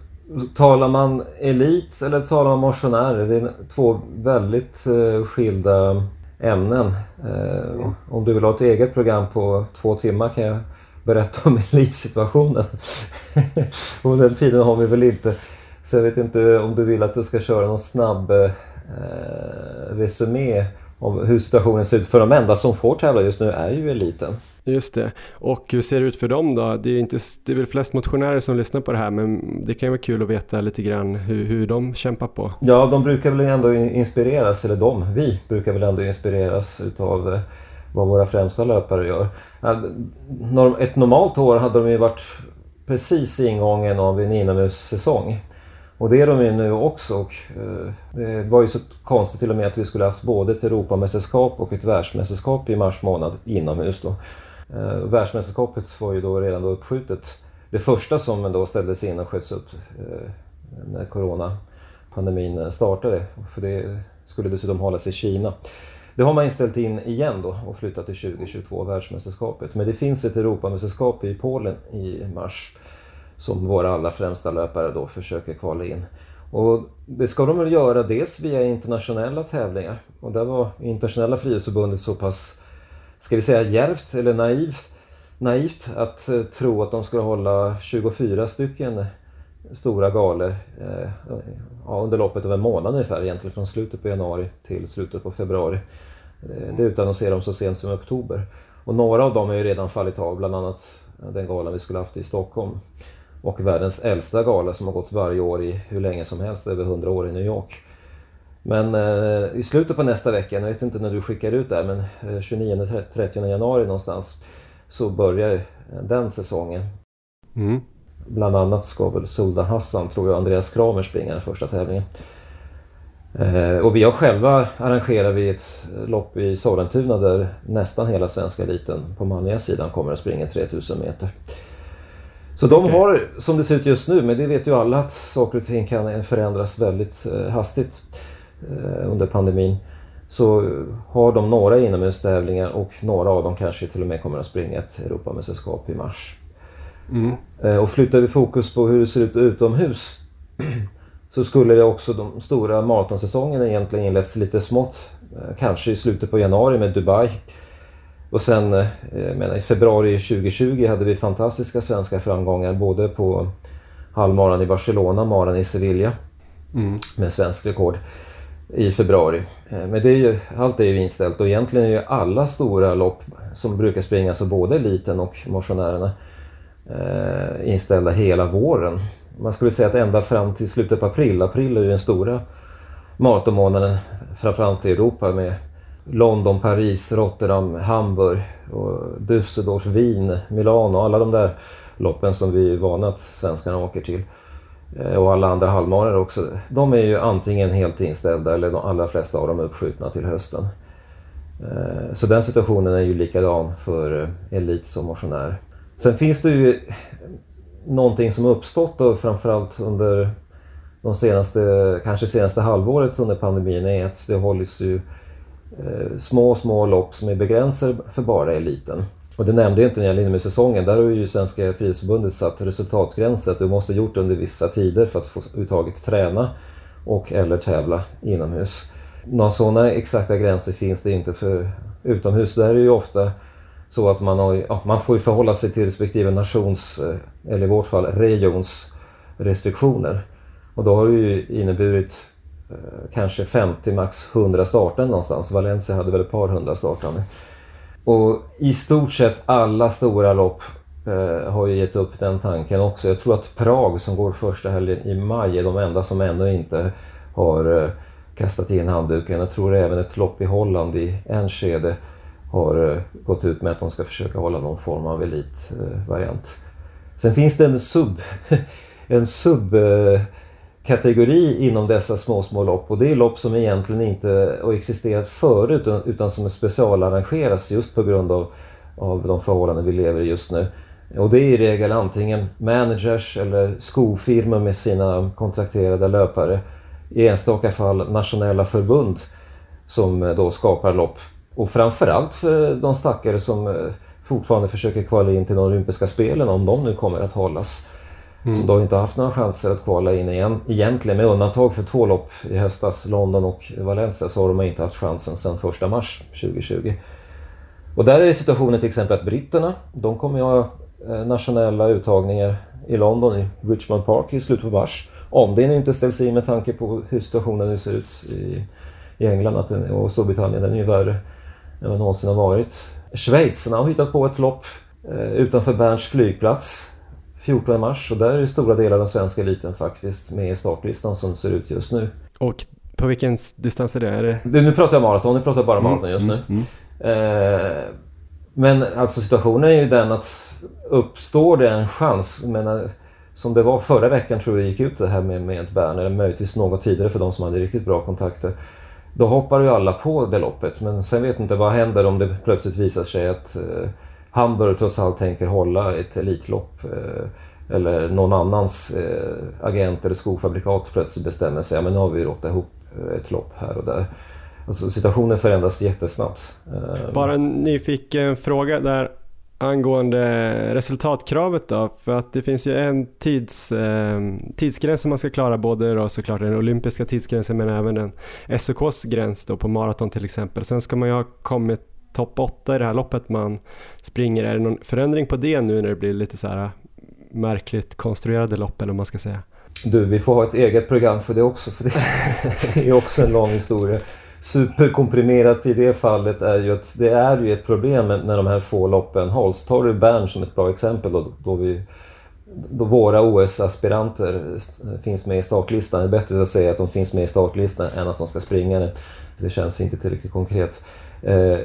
[SPEAKER 4] Talar man elit eller talar man motionärer? Det är två väldigt skilda ämnen. Eh, om du vill ha ett eget program på två timmar kan jag berätta om (laughs) elitsituationen. (laughs) och den tiden har vi väl inte. Så jag vet inte om du vill att du ska köra någon snabb eh, resumé om hur situationen ser ut. För de enda som får tävla just nu är ju eliten.
[SPEAKER 2] Just det. Och hur ser det ut för dem då? Det är, inte, det är väl flest motionärer som lyssnar på det här men det kan ju vara kul att veta lite grann hur, hur de kämpar på.
[SPEAKER 4] Ja, de brukar väl ändå inspireras, eller de, vi brukar väl ändå inspireras utav eh, vad våra främsta löpare gör. Ett normalt år hade de ju varit precis i ingången av en inomhussäsong. Och det är de ju nu också. Och, eh, det var ju så konstigt till och med att vi skulle haft både ett Europamästerskap och ett världsmästerskap i mars månad inomhus. Då. Eh, världsmästerskapet var ju då redan då uppskjutet. Det första som då ställdes in och sköts upp eh, när coronapandemin eh, startade. För det skulle dessutom hållas i Kina. Det har man inställt in igen då och flyttat till 2022, världsmästerskapet. Men det finns ett Europamästerskap i Polen i mars som våra allra främsta löpare då försöker kvala in. Och det ska de väl göra dels via internationella tävlingar och där var internationella frihetsförbundet så pass, ska vi säga djärvt eller naivt, naivt att eh, tro att de skulle hålla 24 stycken stora galor eh, ja, under loppet av en månad ungefär, egentligen från slutet på januari till slutet på februari. Eh, det utannonserade de så sent som i oktober. Och några av dem har ju redan fallit av, bland annat den galan vi skulle haft i Stockholm. Och världens äldsta gala som har gått varje år i hur länge som helst, över 100 år i New York. Men eh, i slutet på nästa vecka, jag vet inte när du skickar ut det här, men eh, 29-30 januari någonstans så börjar den säsongen. Mm. Bland annat ska väl Solda Hassan, tror jag, Andreas Kramer springa den första tävlingen. Eh, och vi har själva arrangerat vi ett lopp i Sollentuna där nästan hela svenska eliten på manliga sidan kommer att springa 3000 meter. Så de har, som det ser ut just nu, men det vet ju alla att saker och ting kan förändras väldigt eh, hastigt eh, under pandemin. Så har de några inomhustävlingar och några av dem kanske till och med kommer att springa ett Europamästerskap i mars. Mm. Eh, och flyttar vi fokus på hur det ser ut utomhus (clears throat) så skulle det också de stora maratonsäsongerna egentligen inletts lite smått. Eh, kanske i slutet på januari med Dubai. Och sen eh, menar, i februari 2020 hade vi fantastiska svenska framgångar både på halvmaran i Barcelona, maran i Sevilla mm. med svensk rekord i februari. Eh, men det är ju, allt är ju inställt och egentligen är ju alla stora lopp som brukar springas av både eliten och motionärerna eh, inställda hela våren. Man skulle säga att ända fram till slutet på april, april är ju den stora maratonmånaden framförallt i Europa med London, Paris, Rotterdam, Hamburg, och Düsseldorf, Wien, Milano, alla de där loppen som vi är vana att svenskarna åker till. Eh, och alla andra halvmaror också. De är ju antingen helt inställda eller de allra flesta av dem är uppskjutna till hösten. Eh, så den situationen är ju likadan för eh, elit som motionär. Sen finns det ju någonting som uppstått då, framförallt under de senaste, kanske senaste halvåret under pandemin är att det hålls ju små, små lopp som är begränsade för bara eliten. Och det nämnde jag inte när jag gäller säsongen. Där har ju Svenska Friidrottsförbundet satt resultatgränser att du måste ha gjort under vissa tider för att få uttaget träna och eller tävla inomhus. Några sådana exakta gränser finns det inte för utomhus. Där är det ju ofta så att man, har, ja, man får förhålla sig till respektive nations, eh, eller i vårt fall regions restriktioner. Och då har det ju inneburit eh, kanske 50, max 100 starten någonstans. Valencia hade väl ett par hundra startande. Och i stort sett alla stora lopp eh, har ju gett upp den tanken också. Jag tror att Prag som går första helgen i maj är de enda som ännu inte har eh, kastat in handduken. Jag tror även ett lopp i Holland i en skede har eh, gått ut med att de ska försöka hålla någon form av elitvariant. Eh, Sen finns det en sub, (laughs) en eh, kategori inom dessa små, små lopp och det är lopp som egentligen inte har existerat förut utan som specialarrangeras just på grund av, av de förhållanden vi lever i just nu. Och det är i regel antingen managers eller skofirmor med sina kontrakterade löpare. I enstaka fall nationella förbund som eh, då skapar lopp och framförallt för de stackare som eh, fortfarande försöker kvala in till de olympiska spelen om de nu kommer att hållas. Mm. Så de har inte haft några chanser att kvala in igen, egentligen med undantag för två lopp i höstas, London och Valencia, så har de inte haft chansen sedan 1 mars 2020. Och där är situationen till exempel att britterna, de kommer att ha eh, nationella uttagningar i London, i Richmond Park i slutet på mars. Om det inte ställs in med tanke på hur situationen nu ser ut i, i England och Storbritannien, den är ju värre än vad någonsin har varit. Schweizarna har hittat på ett lopp eh, utanför Berns flygplats 14 mars och där är stora delar av den svenska eliten faktiskt med i startlistan som ser ut just nu.
[SPEAKER 2] Och på vilken distans är det? Är det...
[SPEAKER 4] Nu pratar jag maraton, nu pratar jag bara mm, maraton just nu. Mm, mm. Eh, men alltså situationen är ju den att uppstår det en chans, menar, som det var förra veckan tror jag gick ut det här med, med Bern, eller möjligtvis något tidigare för de som hade riktigt bra kontakter. Då hoppar ju alla på det loppet men sen vet inte vad händer om det plötsligt visar sig att eh, Hamburg trots allt tänker hålla ett elitlopp eh, eller någon annans eh, agent eller skofabrikat plötsligt bestämmer sig, ja men nu har vi råttat ihop eh, ett lopp här och där. Alltså situationen förändras jättesnabbt.
[SPEAKER 5] Eh, Bara en nyfiken fråga där angående resultatkravet då, för att det finns ju en tids, eh, tidsgräns som man ska klara, både då såklart den olympiska tidsgränsen men även den SOKs gräns då på maraton till exempel. Sen ska man ju ha kommit topp 8 i det här loppet man springer. Är det någon förändring på det nu när det blir lite så här äh, märkligt konstruerade lopp eller vad man ska säga?
[SPEAKER 4] Du, vi får ha ett eget program för det också, för det, det (laughs) är också en lång historia superkomprimerat i det fallet är ju att det är ju ett problem när de här få loppen hålls. Tar du Bern som ett bra exempel då, då, vi, då våra OS-aspiranter finns med i startlistan. Det är bättre att säga att de finns med i startlistan än att de ska springa det. Det känns inte tillräckligt konkret. Eh,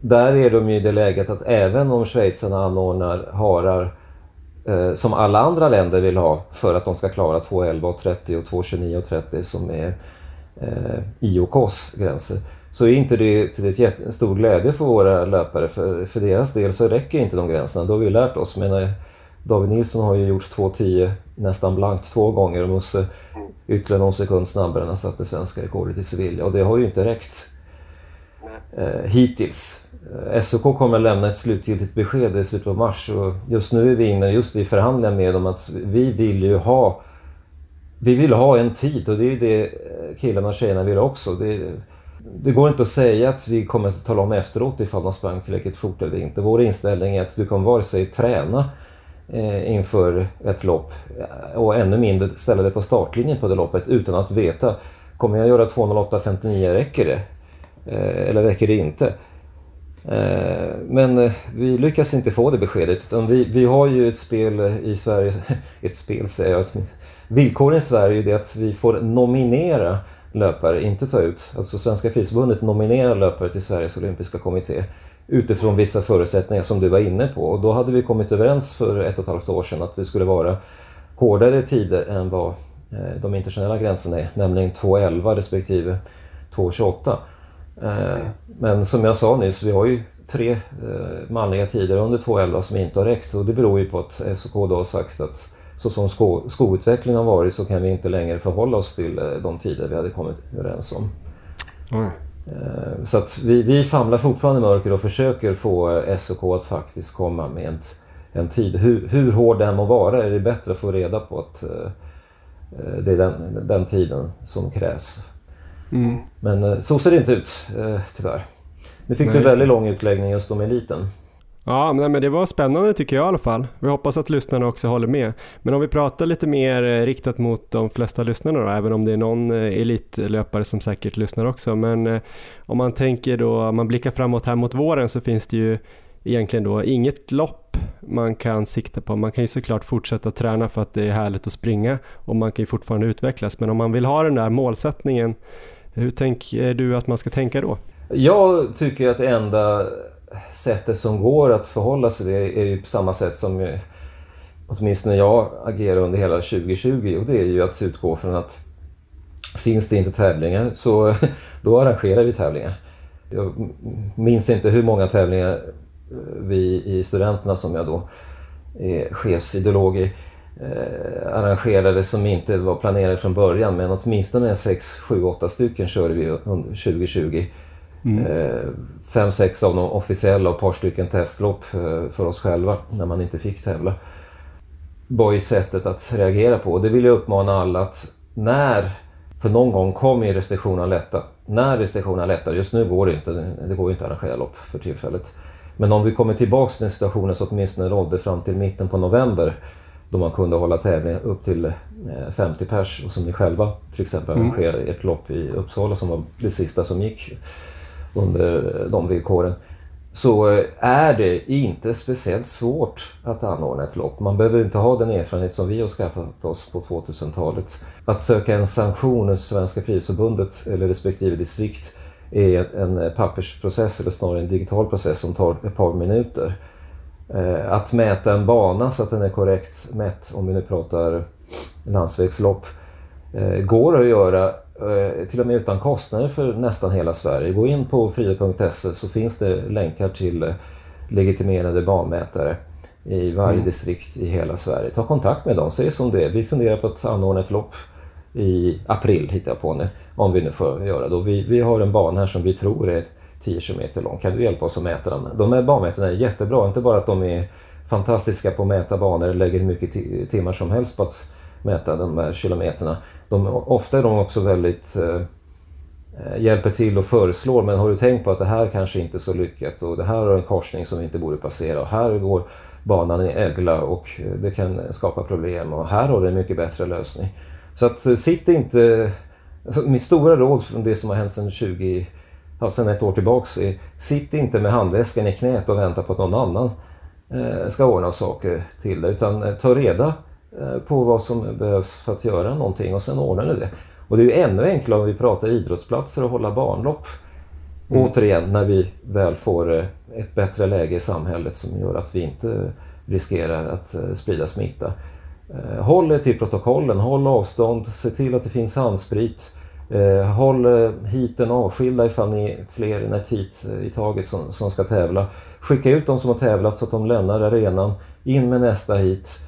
[SPEAKER 4] där är de ju i det läget att även om schweizarna anordnar harar eh, som alla andra länder vill ha för att de ska klara 2.11.30 och 2.29.30 som är eh, IOKs gränser så är inte det till ett stor glädje för våra löpare. För, för deras del så räcker inte de gränserna. Det har vi lärt oss. Men, eh, David Nilsson har ju gjort 2.10 nästan blankt två gånger och Musse ytterligare någon sekund snabbare än han satte svenska rekordet i Sevilla. Och det har ju inte räckt eh, hittills. Eh, SOK kommer att lämna ett slutgiltigt besked i slutet av mars och just nu är vi inne just i förhandlingar med dem att vi vill ju ha vi vill ha en tid och det är ju det eh, killarna och tjejerna vill också. Det, det går inte att säga att vi kommer att tala om efteråt ifall de sprang tillräckligt fort eller inte. Vår inställning är att du kommer vare sig träna eh, inför ett lopp eh, och ännu mindre ställa dig på startlinjen på det loppet utan att veta kommer jag göra 2.08.59 räcker det? Eh, eller räcker det inte? Eh, men eh, vi lyckas inte få det beskedet utan vi, vi har ju ett spel i Sverige, (laughs) ett spel säger jag, Villkoren i Sverige är det att vi får nominera löpare, inte ta ut. Alltså Svenska Friidrottsförbundet nominerar löpare till Sveriges olympiska kommitté utifrån vissa förutsättningar som du var inne på. Och då hade vi kommit överens för ett och ett halvt år sedan att det skulle vara hårdare tider än vad eh, de internationella gränserna är, nämligen 2.11 respektive 2.28. Eh, men som jag sa nyss, vi har ju tre eh, manliga tider under 2.11 som inte har räckt och det beror ju på att SOK då har sagt att så som sko, skoutvecklingen har varit så kan vi inte längre förhålla oss till eh, de tider vi hade kommit överens om. Mm. Så att vi, vi famlar fortfarande i mörker och försöker få SOK att faktiskt komma med en, en tid. Hur, hur hård den må vara är det bättre att få reda på att det är den, den tiden som krävs. Mm. Men så ser det inte ut, tyvärr. Nu fick Nej, du en väldigt lång utläggning just om eliten.
[SPEAKER 5] Ja, men det var spännande tycker jag i alla fall. Vi hoppas att lyssnarna också håller med. Men om vi pratar lite mer eh, riktat mot de flesta lyssnarna då, även om det är någon eh, elitlöpare som säkert lyssnar också. Men eh, om man tänker då, man blickar framåt här mot våren så finns det ju egentligen då inget lopp man kan sikta på. Man kan ju såklart fortsätta träna för att det är härligt att springa och man kan ju fortfarande utvecklas. Men om man vill ha den där målsättningen, hur tänker du att man ska tänka då?
[SPEAKER 4] Jag tycker att det enda sättet som går att förhålla sig det är ju på samma sätt som åtminstone jag agerar under hela 2020 och det är ju att utgå från att finns det inte tävlingar så (laughs) då arrangerar vi tävlingar. Jag minns inte hur många tävlingar vi i studenterna som jag då är chefsideolog i eh, arrangerade som inte var planerade från början men åtminstone 6, 7, 8 stycken körde vi under 2020 Mm. Eh, fem, sex av dem officiella och ett par stycken testlopp eh, för oss själva när man inte fick tävla. var ju sättet att reagera på. Det vill jag uppmana alla att när, för någon gång kommer ju restriktionerna lätta. När restriktionerna lättar, just nu går det inte, det går inte att arrangera lopp för tillfället. Men om vi kommer tillbaks till den situationen som åtminstone rådde fram till mitten på november då man kunde hålla tävlingar upp till 50 eh, pers och som ni själva till exempel mm. arrangerade ert lopp i Uppsala som var det sista som gick under de villkoren så eh, är det inte speciellt svårt att anordna ett lopp. Man behöver inte ha den erfarenhet som vi har skaffat oss på 2000-talet. Att söka en sanktion hos Svenska Frihetsförbundet eller respektive distrikt är en pappersprocess eller snarare en digital process som tar ett par minuter. Eh, att mäta en bana så att den är korrekt mätt, om vi nu pratar landsvägslopp, eh, går att göra Eh, till och med utan kostnader för nästan hela Sverige. Gå in på fria.se så finns det länkar till legitimerade banmätare i varje mm. distrikt i hela Sverige. Ta kontakt med dem, säg som det är. Vi funderar på att anordna ett lopp i april, hittar jag på nu, om vi nu får göra det. Vi, vi har en bana här som vi tror är 10 km lång. Kan du hjälpa oss att mäta den? De här banmätarna är jättebra, inte bara att de är fantastiska på att mäta banor, lägger hur mycket timmar som helst på att mäta de här kilometerna. De, ofta är de också väldigt eh, hjälper till och föreslår men har du tänkt på att det här kanske inte är så lyckat och det här har en korsning som vi inte borde passera och här går banan i ögla och det kan skapa problem och här har du en mycket bättre lösning. Så att eh, sitt inte... Alltså mitt stora råd från det som har hänt sedan 20 ja, sedan ett år tillbaks sitt inte med handväskan i knät och vänta på att någon annan eh, ska ordna saker till dig utan eh, ta reda eh, på vad som behövs för att göra någonting och sen ordnar ni det. Och det är ju ännu enklare om vi pratar idrottsplatser och hålla barnlopp. Mm. Återigen, när vi väl får ett bättre läge i samhället som gör att vi inte riskerar att sprida smitta. Håll er till protokollen, håll avstånd, se till att det finns handsprit. Eh, håll eh, hiten avskilda ifall ni är fler än ett hit i taget som, som ska tävla. Skicka ut de som har tävlat så att de lämnar arenan. In med nästa hit.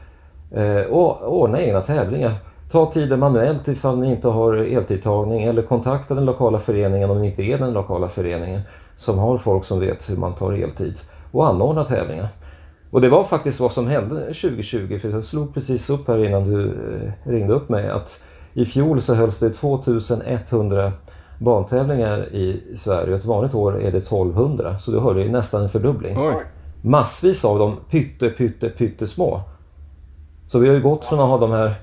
[SPEAKER 4] Eh, och ordna egna tävlingar. Ta tiden manuellt ifall ni inte har eltidtagning eller kontakta den lokala föreningen om ni inte är den lokala föreningen som har folk som vet hur man tar eltid och anordna tävlingar. Och det var faktiskt vad som hände 2020 för jag slog precis upp här innan du ringde upp mig att i fjol så hölls det 2100 bantävlingar i Sverige. Ett vanligt år är det 1200 så du hörde nästan en fördubbling. Oj. Massvis av dem pytte, pytte, pyttesmå. Så vi har ju gått från att ha de här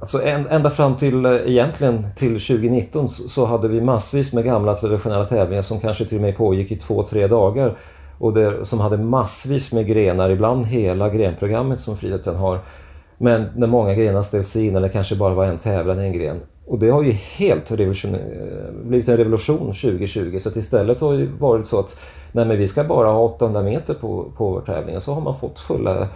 [SPEAKER 4] Alltså ända fram till eh, egentligen till 2019 så hade vi massvis med gamla traditionella tävlingar som kanske till och med pågick i två, tre dagar. Och det, som hade massvis med grenar, ibland hela grenprogrammet som friidrotten har. Men när många grenar ställs in eller kanske bara var en tävlan i en gren. Och det har ju helt revolution, blivit en revolution 2020 så att istället har det varit så att nej men vi ska bara ha 800 meter på, på vår tävling och så har man fått fulla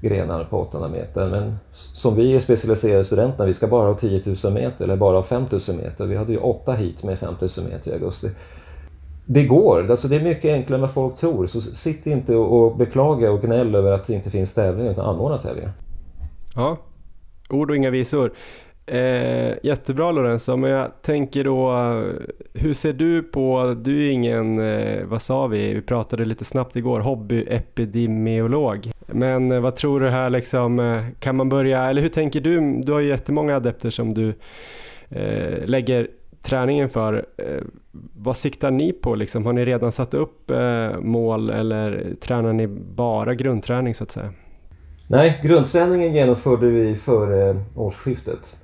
[SPEAKER 4] grenar på 800 meter. Men som vi är specialiserade studenter, vi ska bara ha 10 000 meter eller bara ha 5 000 meter. Vi hade ju åtta hit med 5 000 meter i augusti. Det går, alltså det är mycket enklare än vad folk tror. Så sitt inte och beklaga och gnäll över att det inte finns tävlingar utan anordna tävlingar.
[SPEAKER 2] Ja, ord och inga visor. Eh, jättebra Lorenzo, men jag tänker då, hur ser du på, du är ingen, eh, vad sa vi, vi pratade lite snabbt igår, hobbyepidemiolog. Men eh, vad tror du här liksom, eh, kan man börja, eller hur tänker du, du har ju jättemånga adepter som du eh, lägger träningen för. Eh, vad siktar ni på liksom? Har ni redan satt upp eh, mål eller tränar ni bara grundträning så att säga?
[SPEAKER 4] Nej, grundträningen genomförde vi före årsskiftet.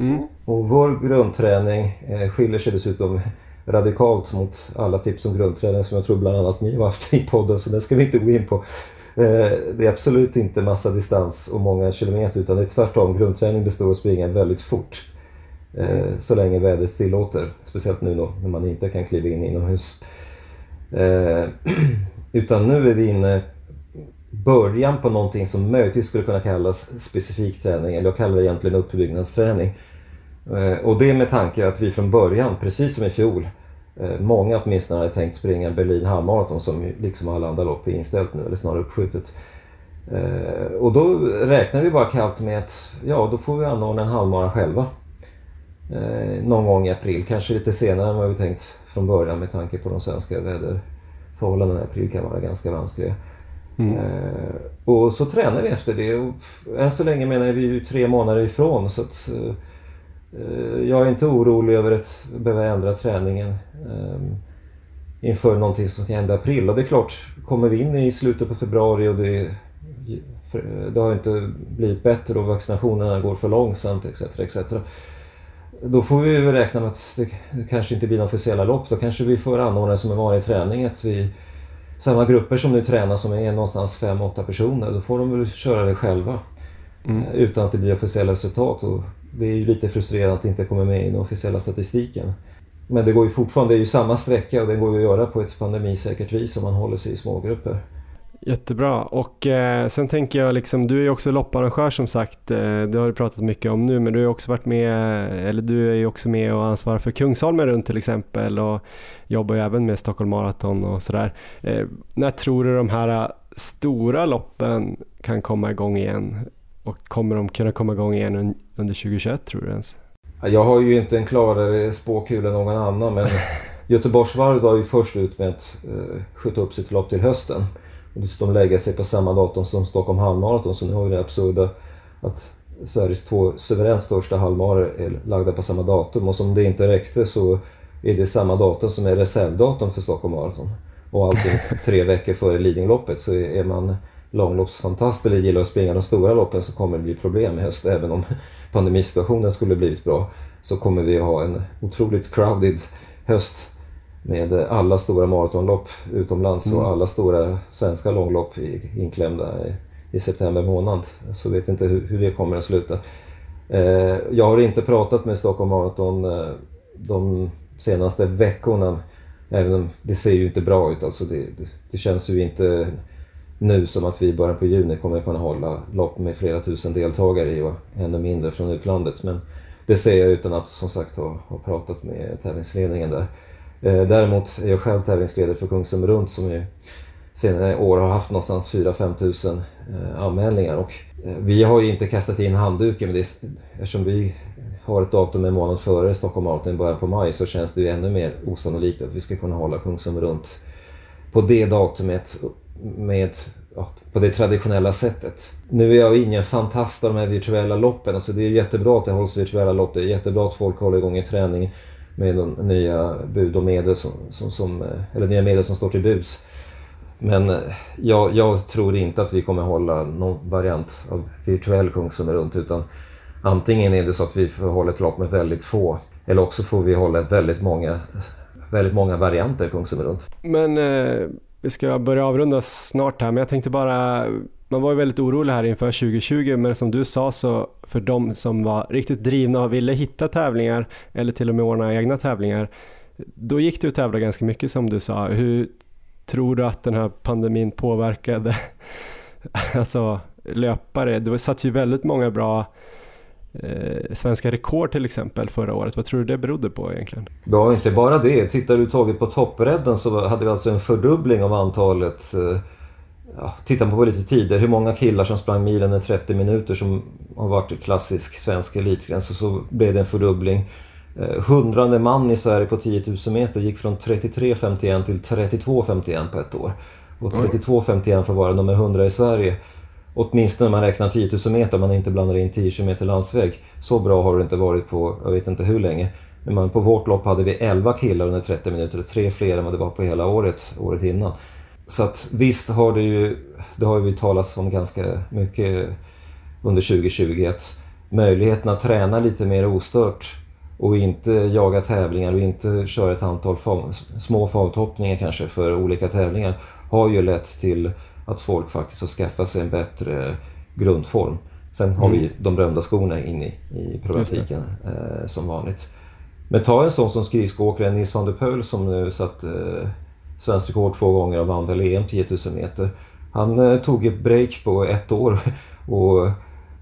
[SPEAKER 4] Mm. Och vår grundträning eh, skiljer sig dessutom radikalt mot alla tips om grundträning som jag tror bland annat ni har haft i podden, så det ska vi inte gå in på. Eh, det är absolut inte massa distans och många kilometer utan det är tvärtom. Grundträning består av att springa väldigt fort. Eh, så länge vädret tillåter. Speciellt nu då när man inte kan kliva in inomhus. (clears throat) Utan nu är vi inne början på någonting som möjligtvis skulle kunna kallas specifik träning, eller jag kallar det egentligen uppbyggnadsträning. Eh, och det med tanke att vi från början, precis som i fjol, eh, många åtminstone hade tänkt springa Berlin halvmaraton som liksom alla andra lopp är inställt nu, eller snarare uppskjutet. Eh, och då räknar vi bara kallt med att ja, då får vi anordna en halvmara själva. Någon gång i april, kanske lite senare än vad vi tänkt från början med tanke på de svenska väderförhållandena. April kan vara ganska vanskliga. Mm. Eh, och så tränar vi efter det. Och än så länge menar vi ju tre månader ifrån så att eh, jag är inte orolig över att behöva ändra träningen eh, inför någonting som ska hända i april. Och det är klart, kommer vi in i slutet på februari och det, det har inte blivit bättre och vaccinationerna går för långsamt etc. etc. Då får vi väl räkna med att det kanske inte blir några officiella lopp. Då kanske vi får anordna som en vanlig träning att vi samma grupper som nu tränar som är någonstans 5-8 personer, då får de väl köra det själva. Mm. Utan att det blir officiella resultat. Och det är ju lite frustrerande att det inte kommer med i den officiella statistiken. Men det går ju fortfarande, det är ju samma sträcka och det går ju att göra på ett pandemisäkert vis om man håller sig i smågrupper.
[SPEAKER 2] Jättebra och eh, sen tänker jag liksom, du är ju också lopparrangör som sagt, eh, det har du pratat mycket om nu, men du har också varit med, eller du är ju också med och ansvarar för Kungsholmen runt till exempel och jobbar ju även med Stockholm Marathon och sådär. Eh, när tror du de här stora loppen
[SPEAKER 5] kan komma igång igen? Och kommer de kunna komma igång igen under 2021 tror du ens?
[SPEAKER 4] Jag har ju inte en klarare spåkula än någon annan men (laughs) Göteborgsvarvet var ju först ut med att eh, skjuta upp sitt lopp till hösten. Och dessutom lägga sig på samma datum som Stockholm halvmaraton så nu har vi det absurda att Sveriges två suveränt största halvmaror är lagda på samma datum och som det inte räckte så är det samma datum som är reservdatum för Stockholm Marathon. Och allting (laughs) tre veckor före Lidingöloppet så är man långloppsfantast eller gillar att springa de stora loppen så kommer det bli problem i höst. Även om pandemisituationen skulle blivit bra så kommer vi ha en otroligt crowded höst med alla stora maratonlopp utomlands och mm. alla stora svenska långlopp inklämda i september månad. Så vet inte hur, det kommer att sluta. Eh, jag har inte pratat med Stockholm Marathon eh, de senaste veckorna. Även om det ser ju inte bra ut. Alltså det, det, det känns ju inte nu som att vi i början på juni kommer att kunna hålla lopp med flera tusen deltagare i och ännu mindre från utlandet. Men det ser jag utan att som sagt ha, ha pratat med tävlingsledningen där. Eh, däremot är jag själv tävlingsledare för Kungsum runt som är senare år har haft någonstans 4-5 tusen eh, anmälningar. Och, eh, vi har ju inte kastat in handduken men det är, eftersom vi har ett datum en månad före Stockholm Marathon i början på maj så känns det ju ännu mer osannolikt att vi ska kunna hålla Kungsum runt på det datumet med, ja, på det traditionella sättet. Nu är jag ingen fantast av de här virtuella loppen. Alltså det är jättebra att det hålls virtuella lopp. Det är jättebra att folk håller igång i träning med de nya bud och medel som, som, som eh, eller nya medel som står till buds. Men eh, jag, jag, tror inte att vi kommer hålla någon variant av virtuell Kungsholm runt utan antingen är det så att vi får hålla ett lopp med väldigt få eller också får vi hålla väldigt många, väldigt många varianter Kungsholm runt.
[SPEAKER 5] Men eh, vi ska börja avrunda snart här men jag tänkte bara man var ju väldigt orolig här inför 2020 men som du sa så för de som var riktigt drivna och ville hitta tävlingar eller till och med ordna egna tävlingar då gick det att tävla ganska mycket som du sa. Hur Tror du att den här pandemin påverkade (laughs) alltså, löpare? Det satt ju väldigt många bra eh, svenska rekord till exempel förra året. Vad tror du det berodde på egentligen?
[SPEAKER 4] Ja, inte bara det. Tittar du taget på toppredden så hade vi alltså en fördubbling av antalet eh, ja, tittar man på lite tider, hur många killar som sprang milen i 30 minuter som har varit klassisk svensk elitgräns och så blev det en fördubbling. Eh, hundrande man i Sverige på 10 000 meter gick från 33,51 till 32,51 på ett år. Och 32,51 för att vara nummer 100 i Sverige. Åtminstone när man räknar 10 000 meter, man inte blandar in 10 km landsväg. Så bra har det inte varit på, jag vet inte hur länge. Men på vårt lopp hade vi 11 killar under 30 minuter, tre fler än vad det var på hela året, året innan. Så att visst har det ju, det har ju vi talat om ganska mycket under 2020, att möjligheten att träna lite mer ostört och inte jaga tävlingar och inte köra ett antal små farthoppningar kanske för olika tävlingar har ju lett till att folk faktiskt har skaffat sig en bättre grundform. Sen mm. har vi mm. de berömda skorna in i, i problematiken eh, som vanligt. Men ta en sån som skridskoåkaren Nils van der Poel som nu satt eh, svenskt rekord två gånger och vann väl EM 10 000 meter. Han eh, tog ett break på ett år (laughs) och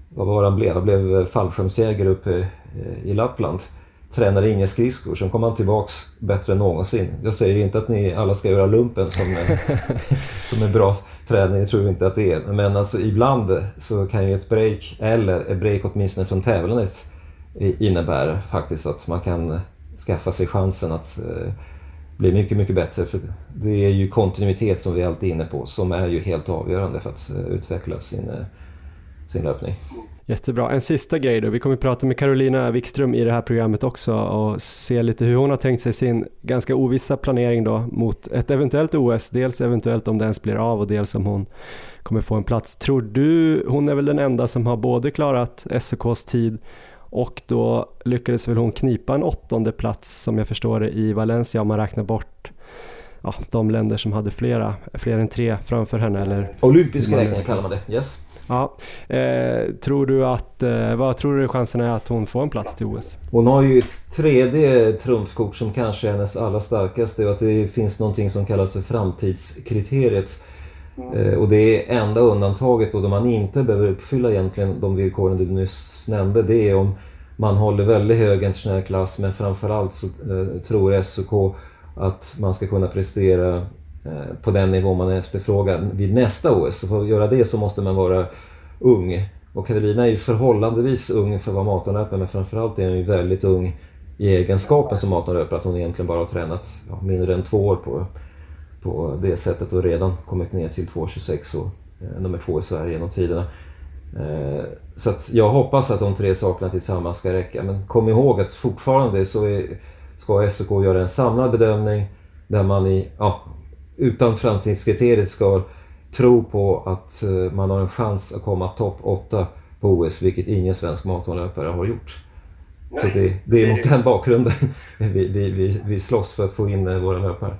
[SPEAKER 4] vad var han blev? Han blev fallskärmsjägare uppe eh, i Lappland tränade inga skridskor, sen kom han tillbaks bättre än någonsin. Jag säger inte att ni alla ska göra lumpen som, (laughs) som en bra träning, det tror jag inte att det är. Men alltså ibland så kan ju ett break, eller ett break åtminstone från tävlandet, innebära faktiskt att man kan skaffa sig chansen att blir mycket, mycket bättre. För det är ju kontinuitet som vi alltid är inne på, som är ju helt avgörande för att eh, utveckla sin, eh, sin löpning.
[SPEAKER 5] Jättebra. En sista grej då. Vi kommer att prata med Carolina Wikström i det här programmet också och se lite hur hon har tänkt sig sin ganska ovissa planering då mot ett eventuellt OS. Dels eventuellt om det ens blir av och dels om hon kommer få en plats. Tror du, hon är väl den enda som har både klarat SOKs tid och då lyckades väl hon knipa en åttonde plats som jag förstår det i Valencia om man räknar bort ja, de länder som hade flera, fler än tre framför henne eller?
[SPEAKER 4] Olympiska räkningar kallar man det, yes.
[SPEAKER 5] Ja. Eh, tror du att, eh, vad tror du chansen är att hon får en plats till OS?
[SPEAKER 4] Hon har ju ett tredje trumfkort som kanske är hennes allra starkaste och att det finns någonting som kallas för framtidskriteriet. Mm. Eh, och det är enda undantaget och då man inte behöver uppfylla egentligen de villkoren du nyss nämnde. Det är om man håller väldigt hög internationell klass men framförallt så eh, tror SOK att man ska kunna prestera eh, på den nivå man efterfrågar vid nästa OS. Så för att göra det så måste man vara ung. Och Katarina är ju förhållandevis ung för att vara maratonlöpare men framförallt är hon ju väldigt ung i egenskapen som maratonlöpare. Att hon egentligen bara har tränat ja, mindre än två år på, på det sättet och redan kommit ner till 2.26 och eh, nummer två i Sverige genom tiderna. Eh, så jag hoppas att de tre sakerna tillsammans ska räcka. Men kom ihåg att fortfarande så är, ska SOK göra en samlad bedömning där man i, ja, utan framtidskriteriet ska tro på att eh, man har en chans att komma topp 8 på OS, vilket ingen svensk maratonlöpare har gjort. Nej, så det, det är mot den bakgrunden (laughs) vi, vi, vi, vi slåss för att få in våra löpare.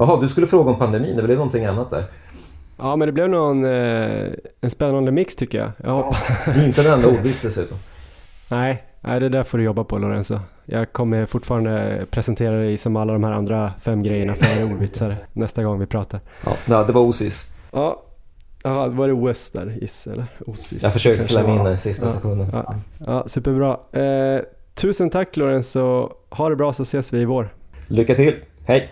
[SPEAKER 4] Jaha, du skulle fråga om pandemin, det blev någonting annat där?
[SPEAKER 2] Ja, men det blev nog eh, en spännande mix tycker jag. jag
[SPEAKER 4] ja, inte en enda ordvits dessutom. (laughs)
[SPEAKER 2] Nej, nej, det där får du jobba på Lorenzo. Jag kommer fortfarande presentera dig som alla de här andra fem grejerna för ordvitsar nästa gång vi pratar.
[SPEAKER 4] Ja, det var OSIS.
[SPEAKER 2] Ja, Jaha, var det OS där, IS eller? OSIS,
[SPEAKER 4] jag försökte klämma in den sista ja, sekunden.
[SPEAKER 2] Ja, ja, superbra. Eh, tusen tack Lorenzo. Ha det bra så ses vi i vår.
[SPEAKER 4] Lycka till. Hej!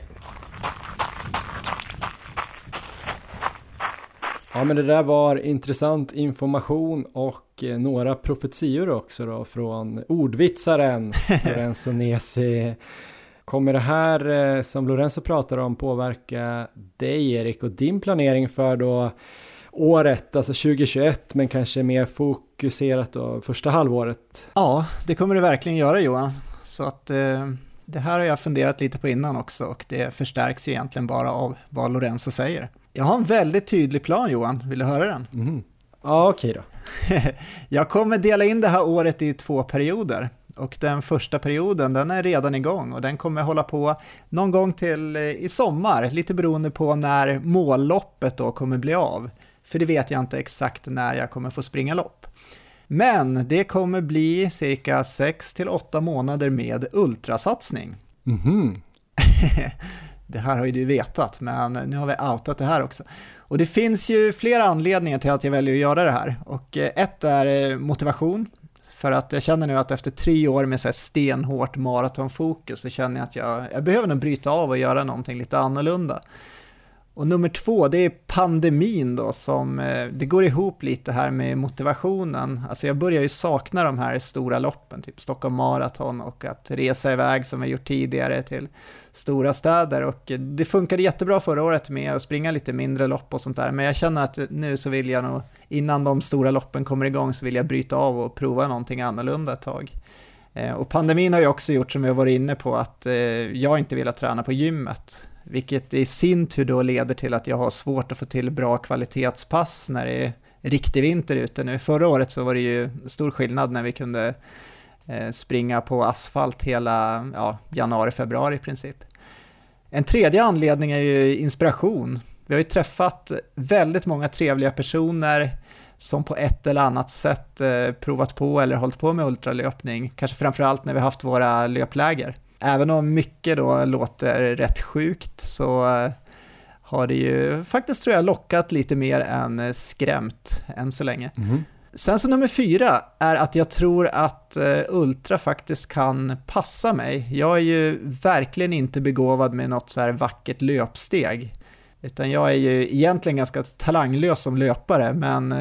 [SPEAKER 2] Ja men det där var intressant information och eh, några profetior också då från ordvitsaren (laughs) Lorenzo Nesi. Kommer det här eh, som Lorenzo pratar om påverka dig Erik och din planering för då året, alltså 2021 men kanske mer fokuserat då första halvåret?
[SPEAKER 3] Ja, det kommer det verkligen göra Johan. Så att eh, det här har jag funderat lite på innan också och det förstärks ju egentligen bara av vad Lorenzo säger. Jag har en väldigt tydlig plan Johan, vill du höra den?
[SPEAKER 2] Mm. Ja, okej då. (laughs)
[SPEAKER 3] jag kommer dela in det här året i två perioder. Och den första perioden, den är redan igång och den kommer hålla på någon gång till eh, i sommar, lite beroende på när målloppet då kommer bli av. För det vet jag inte exakt när jag kommer få springa lopp. Men det kommer bli cirka 6 till 8 månader med ultrasatsning.
[SPEAKER 2] Mm -hmm. (laughs)
[SPEAKER 3] det här har ju du vetat, men nu har vi outat det här också. Och det finns ju flera anledningar till att jag väljer att göra det här. Och eh, ett är eh, motivation, för att jag känner nu att efter tre år med så här stenhårt maratonfokus så känner jag att jag, jag behöver nog bryta av och göra någonting lite annorlunda. Och nummer två, det är pandemin då som, eh, det går ihop lite här med motivationen. Alltså jag börjar ju sakna de här stora loppen, typ Stockholm Marathon och att resa iväg som vi gjort tidigare till stora städer. Och det funkade jättebra förra året med att springa lite mindre lopp och sånt där, men jag känner att nu så vill jag nog, innan de stora loppen kommer igång så vill jag bryta av och prova någonting annorlunda ett tag. Eh, och pandemin har ju också gjort, som jag varit inne på, att eh, jag inte vill träna på gymmet vilket i sin tur då leder till att jag har svårt att få till bra kvalitetspass när det är riktig vinter ute nu. Förra året så var det ju stor skillnad när vi kunde eh, springa på asfalt hela ja, januari, februari i princip. En tredje anledning är ju inspiration. Vi har ju träffat väldigt många trevliga personer som på ett eller annat sätt eh, provat på eller hållit på med ultralöpning, kanske framförallt när vi haft våra löpläger. Även om mycket då låter rätt sjukt så eh, har det ju faktiskt tror jag lockat lite mer än eh, skrämt än så länge.
[SPEAKER 2] Mm.
[SPEAKER 3] Sen så nummer fyra är att jag tror att uh, Ultra faktiskt kan passa mig. Jag är ju verkligen inte begåvad med något så här vackert löpsteg. Utan jag är ju egentligen ganska talanglös som löpare, men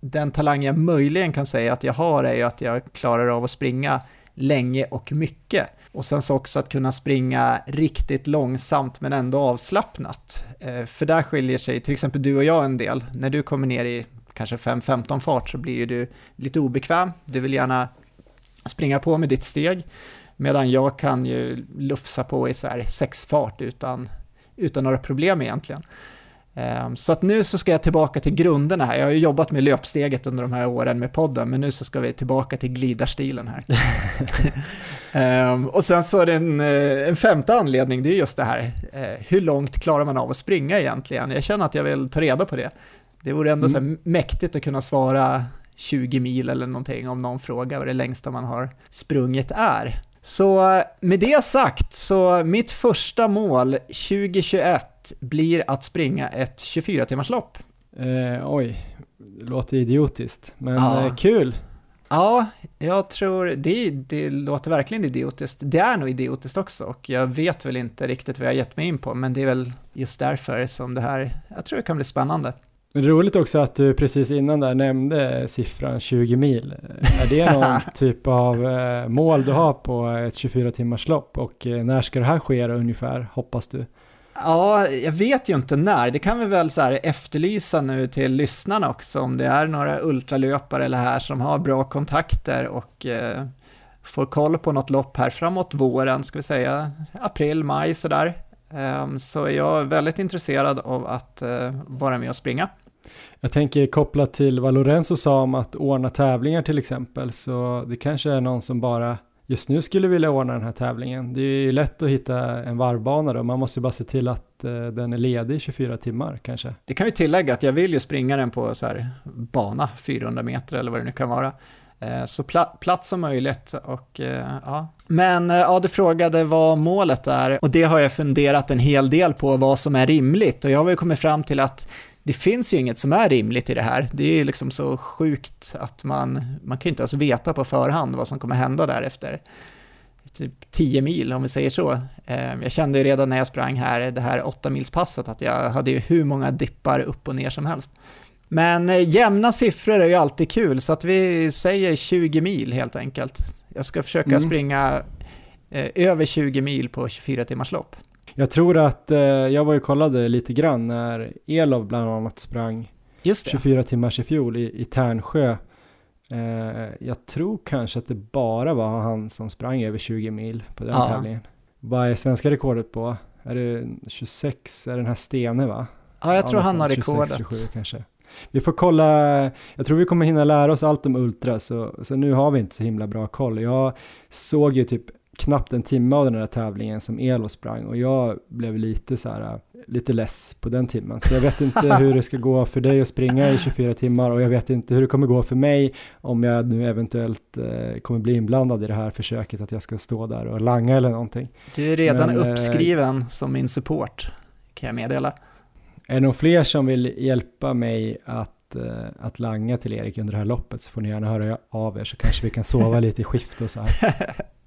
[SPEAKER 3] den talang jag möjligen kan säga att jag har är ju att jag klarar av att springa länge och mycket. Och sen så också att kunna springa riktigt långsamt men ändå avslappnat. Eh, för där skiljer sig till exempel du och jag en del. När du kommer ner i kanske 5-15 fart så blir ju du lite obekväm. Du vill gärna springa på med ditt steg. Medan jag kan ju lufsa på i så här 6 fart utan, utan några problem egentligen. Ehm, så att nu så ska jag tillbaka till grunderna här. Jag har ju jobbat med löpsteget under de här åren med podden, men nu så ska vi tillbaka till glidarstilen här. (laughs) Ehm, och sen så är det en, eh, en femte anledning, det är just det här, eh, hur långt klarar man av att springa egentligen? Jag känner att jag vill ta reda på det. Det vore ändå mm. så mäktigt att kunna svara 20 mil eller någonting om någon frågar vad det längsta man har sprungit är. Så med det sagt, så mitt första mål 2021 blir att springa ett 24-timmarslopp.
[SPEAKER 2] Eh, oj, det låter idiotiskt, men ja. eh, kul.
[SPEAKER 3] Ja, jag tror det, det låter verkligen idiotiskt. Det är nog idiotiskt också och jag vet väl inte riktigt vad jag gett mig in på, men det är väl just därför som det här, jag tror det kan bli spännande.
[SPEAKER 2] Det är roligt också att du precis innan där nämnde siffran 20 mil. Är det någon (laughs) typ av eh, mål du har på ett 24 timmars lopp och eh, när ska det här ske ungefär, hoppas du?
[SPEAKER 3] Ja, jag vet ju inte när. Det kan vi väl så här efterlysa nu till lyssnarna också, om det är några ultralöpare eller här som har bra kontakter och eh, får koll på något lopp här framåt våren, ska vi säga april, maj sådär. Så är jag väldigt intresserad av att vara med och springa.
[SPEAKER 2] Jag tänker kopplat till vad Lorenzo sa om att ordna tävlingar till exempel, så det kanske är någon som bara just nu skulle vilja ordna den här tävlingen. Det är ju lätt att hitta en varvbana då, man måste bara se till att eh, den är ledig 24 timmar kanske.
[SPEAKER 3] Det kan vi tillägga att jag vill ju springa den på så här bana, 400 meter eller vad det nu kan vara. Eh, så pla platt som möjligt och eh, ja. Men ja, du frågade vad målet är och det har jag funderat en hel del på vad som är rimligt och jag har väl kommit fram till att det finns ju inget som är rimligt i det här. Det är liksom så sjukt att man, man kan ju inte ens veta på förhand vad som kommer hända därefter. Typ 10 mil om vi säger så. Jag kände ju redan när jag sprang här, det här 8 milspasset att jag hade ju hur många dippar upp och ner som helst. Men jämna siffror är ju alltid kul, så att vi säger 20 mil helt enkelt. Jag ska försöka mm. springa eh, över 20 mil på 24 timmars lopp.
[SPEAKER 2] Jag tror att, eh, jag var ju kollade lite grann när Elov bland annat sprang 24 timmars i fjol i, i Tärnsjö. Eh, jag tror kanske att det bara var han som sprang över 20 mil på den ja. tävlingen. Vad är svenska rekordet på? Är det 26? Är det den här Stene va?
[SPEAKER 3] Ja, jag tror han har rekordet.
[SPEAKER 2] 26, 27 kanske. Vi får kolla, jag tror vi kommer hinna lära oss allt om Ultra, så, så nu har vi inte så himla bra koll. Jag såg ju typ knappt en timme av den här tävlingen som Elo sprang och jag blev lite så här, lite less på den timmen. Så jag vet inte (laughs) hur det ska gå för dig att springa i 24 timmar och jag vet inte hur det kommer gå för mig om jag nu eventuellt eh, kommer bli inblandad i det här försöket att jag ska stå där och langa eller någonting.
[SPEAKER 3] Du är redan Men, eh, uppskriven eh, som min support, kan jag meddela.
[SPEAKER 2] Är det någon fler som vill hjälpa mig att, uh, att langa till Erik under det här loppet så får ni gärna höra av er så kanske vi kan sova (laughs) lite i skift och så här. (laughs)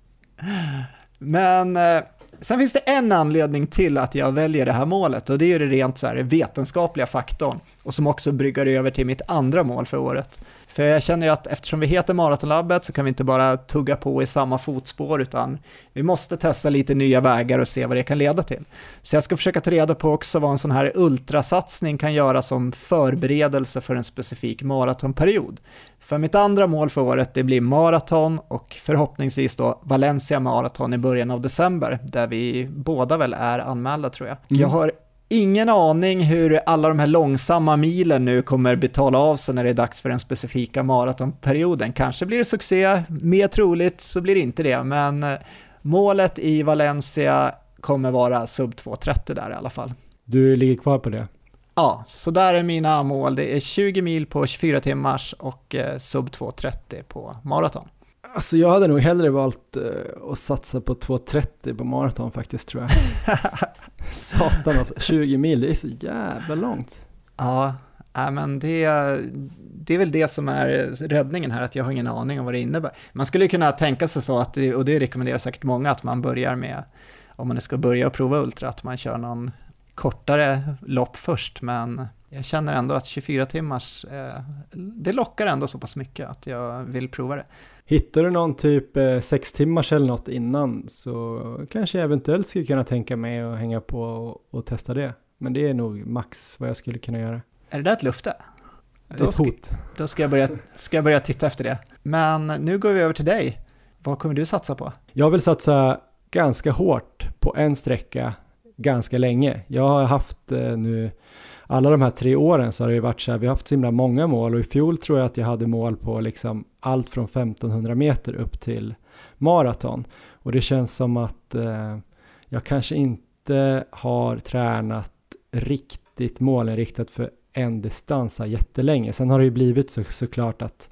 [SPEAKER 3] Men eh, sen finns det en anledning till att jag väljer det här målet och det är ju det rent så här vetenskapliga faktorn och som också bryggar över till mitt andra mål för året. För jag känner ju att eftersom vi heter Maratonlabbet så kan vi inte bara tugga på i samma fotspår utan vi måste testa lite nya vägar och se vad det kan leda till. Så jag ska försöka ta reda på också vad en sån här ultrasatsning kan göra som förberedelse för en specifik maratonperiod. För mitt andra mål för året det blir maraton och förhoppningsvis då Valencia Marathon i början av december där vi båda väl är anmälda tror jag. Mm. Jag har ingen aning hur alla de här långsamma milen nu kommer betala av sig när det är dags för den specifika maratonperioden. Kanske blir det succé, mer troligt så blir det inte det, men eh, målet i Valencia kommer vara sub 2.30 där i alla fall.
[SPEAKER 2] Du ligger kvar på det?
[SPEAKER 3] Ja, så där är mina mål. Det är 20 mil på 24 timmars och eh, sub 2.30 på maraton.
[SPEAKER 2] Alltså jag hade nog hellre valt uh, att satsa på 2.30 på maraton faktiskt tror jag. (laughs) Satan alltså, 20 mil, det är så jävla långt.
[SPEAKER 3] Ja, äh, men det, det är väl det som är räddningen här, att jag har ingen aning om vad det innebär. Man skulle kunna tänka sig så, att, och det rekommenderar säkert många, att man börjar med, om man nu ska börja prova Ultra, att man kör någon kortare lopp först, men jag känner ändå att 24 timmars, eh, det lockar ändå så pass mycket att jag vill prova det.
[SPEAKER 2] Hittar du någon typ eh, sex timmars eller något innan så kanske jag eventuellt skulle kunna tänka mig att hänga på och, och, testa det. Men det är nog max vad jag skulle kunna göra.
[SPEAKER 3] Är det där ett löfte?
[SPEAKER 2] Då ett hot.
[SPEAKER 3] Ska, då ska jag, börja, ska jag börja titta efter det. Men nu går vi över till dig. Vad kommer du satsa på?
[SPEAKER 2] Jag vill satsa ganska hårt på en sträcka ganska länge. Jag har haft eh, nu alla de här tre åren så har det ju varit så här, vi har haft så himla många mål och i fjol tror jag att jag hade mål på liksom allt från 1500 meter upp till maraton. Och det känns som att eh, jag kanske inte har tränat riktigt målinriktat för en distans jättelänge. Sen har det ju blivit så, såklart att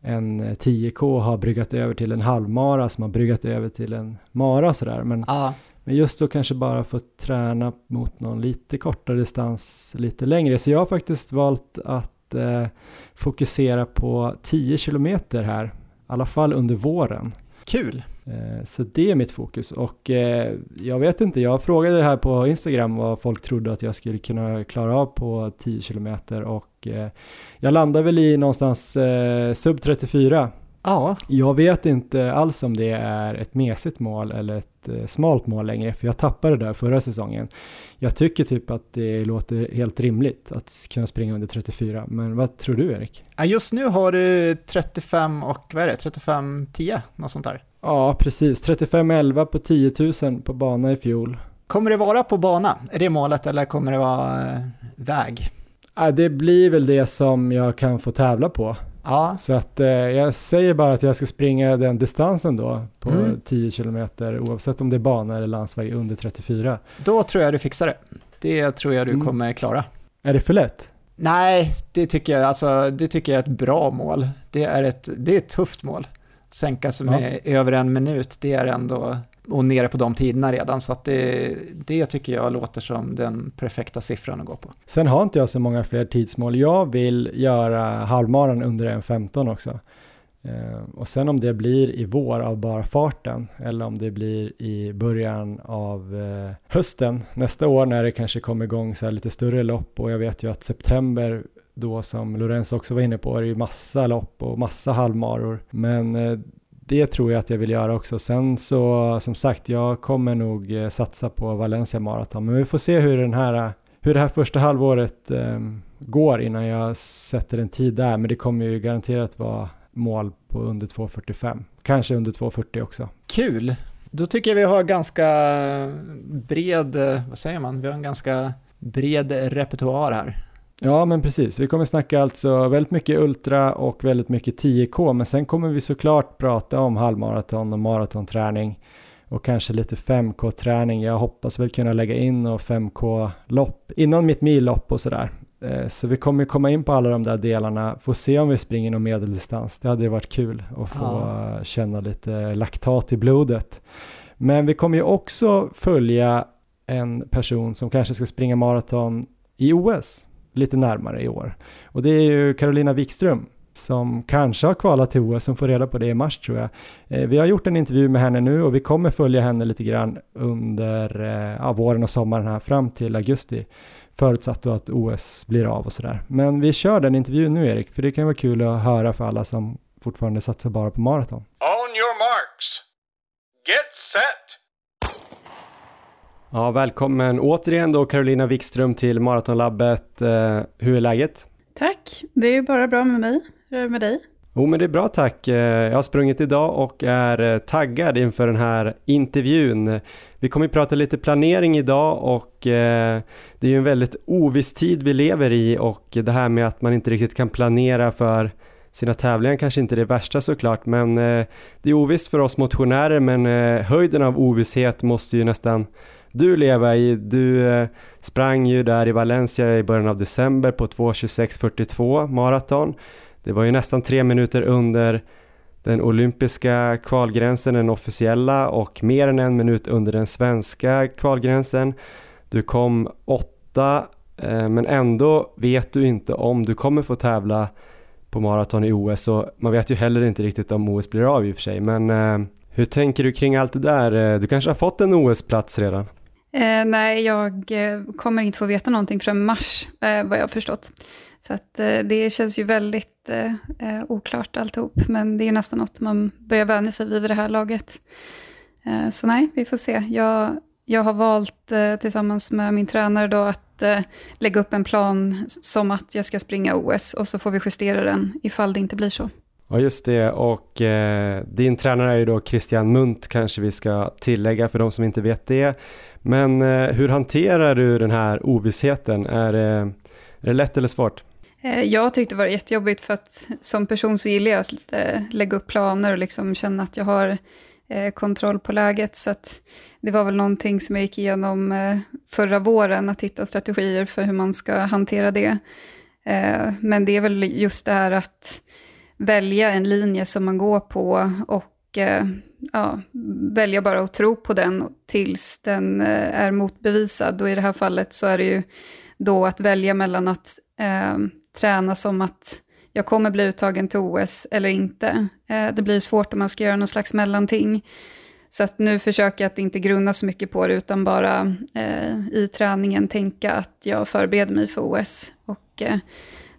[SPEAKER 2] en 10K har bryggat över till en halvmara som har bryggat över till en mara sådär. Men ah. Men just då kanske bara få träna mot någon lite kortare distans lite längre. Så jag har faktiskt valt att eh, fokusera på 10 kilometer här alla fall under våren.
[SPEAKER 3] Kul!
[SPEAKER 2] Eh, så det är mitt fokus och eh, jag vet inte, jag frågade här på Instagram vad folk trodde att jag skulle kunna klara av på 10 kilometer och eh, jag landar väl i någonstans sub 34.
[SPEAKER 3] Ja.
[SPEAKER 2] Jag vet inte alls om det är ett mesigt mål eller ett smalt mål längre, för jag tappade det där förra säsongen. Jag tycker typ att det låter helt rimligt att kunna springa under 34, men vad tror du Erik?
[SPEAKER 3] Just nu har du 35 och vad är det, 35-10, något sånt där.
[SPEAKER 2] Ja, precis. 35-11 på 10 000 på bana i fjol.
[SPEAKER 3] Kommer det vara på bana? Är det målet eller kommer det vara eh, väg?
[SPEAKER 2] Det blir väl det som jag kan få tävla på.
[SPEAKER 3] Ja.
[SPEAKER 2] Så att eh, jag säger bara att jag ska springa den distansen då på mm. 10 kilometer oavsett om det är bana eller landsväg under 34.
[SPEAKER 3] Då tror jag du fixar det. Det tror jag du mm. kommer klara.
[SPEAKER 2] Är det för lätt?
[SPEAKER 3] Nej, det tycker jag, alltså, det tycker jag är ett bra mål. Det är ett, det är ett tufft mål sänka med ja. över en minut, det är ändå, och nere på de tiderna redan, så att det, det tycker jag låter som den perfekta siffran att gå på.
[SPEAKER 2] Sen har inte jag så många fler tidsmål. Jag vill göra halvmaran under 1.15 också. Eh, och sen om det blir i vår av bara farten eller om det blir i början av eh, hösten nästa år när det kanske kommer igång så här lite större lopp och jag vet ju att september då som Lorenz också var inne på är det ju massa lopp och massa halvmaror. Men eh, det tror jag att jag vill göra också. Sen så som sagt, jag kommer nog eh, satsa på Valencia Marathon, men vi får se hur den här hur det här första halvåret eh, går innan jag sätter en tid där, men det kommer ju garanterat vara mål på under 2.45, kanske under 2.40 också.
[SPEAKER 3] Kul! Då tycker jag vi har ganska bred, eh, vad säger man, vi har en ganska bred repertoar här.
[SPEAKER 2] Ja, men precis. Vi kommer snacka alltså väldigt mycket ultra och väldigt mycket 10K, men sen kommer vi såklart prata om halvmaraton och maratonträning och kanske lite 5K-träning. Jag hoppas väl kunna lägga in och 5K-lopp innan mitt millopp och sådär. Eh, så vi kommer komma in på alla de där delarna, få se om vi springer någon medeldistans. Det hade ju varit kul att få ja. känna lite laktat i blodet. Men vi kommer ju också följa en person som kanske ska springa maraton i OS lite närmare i år. Och det är ju Carolina Wikström som kanske har kvalat till OS, som får reda på det i mars tror jag. Eh, vi har gjort en intervju med henne nu och vi kommer följa henne lite grann under eh, ja, våren och sommaren här fram till augusti. Förutsatt då att OS blir av och sådär. Men vi kör den intervjun nu Erik, för det kan vara kul att höra för alla som fortfarande satsar bara på maraton.
[SPEAKER 1] On your marks. Get set.
[SPEAKER 2] Ja, välkommen återigen då Carolina Wikström till Maratonlabbet. Eh, hur är läget?
[SPEAKER 6] Tack, det är bara bra med mig. Hur är det med dig?
[SPEAKER 2] Jo, men det är bra tack. Eh, jag har sprungit idag och är eh, taggad inför den här intervjun. Vi kommer att prata lite planering idag och det är ju en väldigt oviss tid vi lever i och det här med att man inte riktigt kan planera för sina tävlingar kanske inte är det värsta såklart, men det är ovisst för oss motionärer, men höjden av ovisshet måste ju nästan du leva i. Du eh, sprang ju där i Valencia i början av december på 2.26.42 maraton. Det var ju nästan tre minuter under den olympiska kvalgränsen, den officiella och mer än en minut under den svenska kvalgränsen. Du kom åtta eh, men ändå vet du inte om du kommer få tävla på maraton i OS och man vet ju heller inte riktigt om OS blir av i och för sig men eh, hur tänker du kring allt det där? Du kanske har fått en OS-plats redan?
[SPEAKER 6] Eh, nej, jag eh, kommer inte få veta någonting förrän mars, eh, vad jag har förstått. Så att, eh, det känns ju väldigt eh, eh oklart alltihop, men det är nästan något man börjar vänja sig vid vid det här laget. Eh, så nej, vi får se. Jag, jag har valt eh, tillsammans med min tränare då att lägga upp en plan som att jag ska springa OS och så får vi justera den ifall det inte blir så.
[SPEAKER 2] Ja just det och eh, din tränare är ju då Christian Munt kanske vi ska tillägga för de som inte vet det. Men eh, hur hanterar du den här ovissheten? Är, eh, är det lätt eller svårt?
[SPEAKER 6] Eh, jag tyckte det var jättejobbigt för att som person så gillar jag att eh, lägga upp planer och liksom känna att jag har eh, kontroll på läget. Så att det var väl någonting som jag gick igenom förra våren, att hitta strategier för hur man ska hantera det. Men det är väl just det här att välja en linje som man går på och ja, välja bara att tro på den tills den eh, är motbevisad. Och i det här fallet så är det ju då att välja mellan att eh, träna som att jag kommer bli uttagen till OS eller inte. Eh, det blir svårt om man ska göra någon slags mellanting. Så att nu försöker jag att inte grunna så mycket på det, utan bara eh, i träningen tänka att jag förbereder mig för OS. Och eh,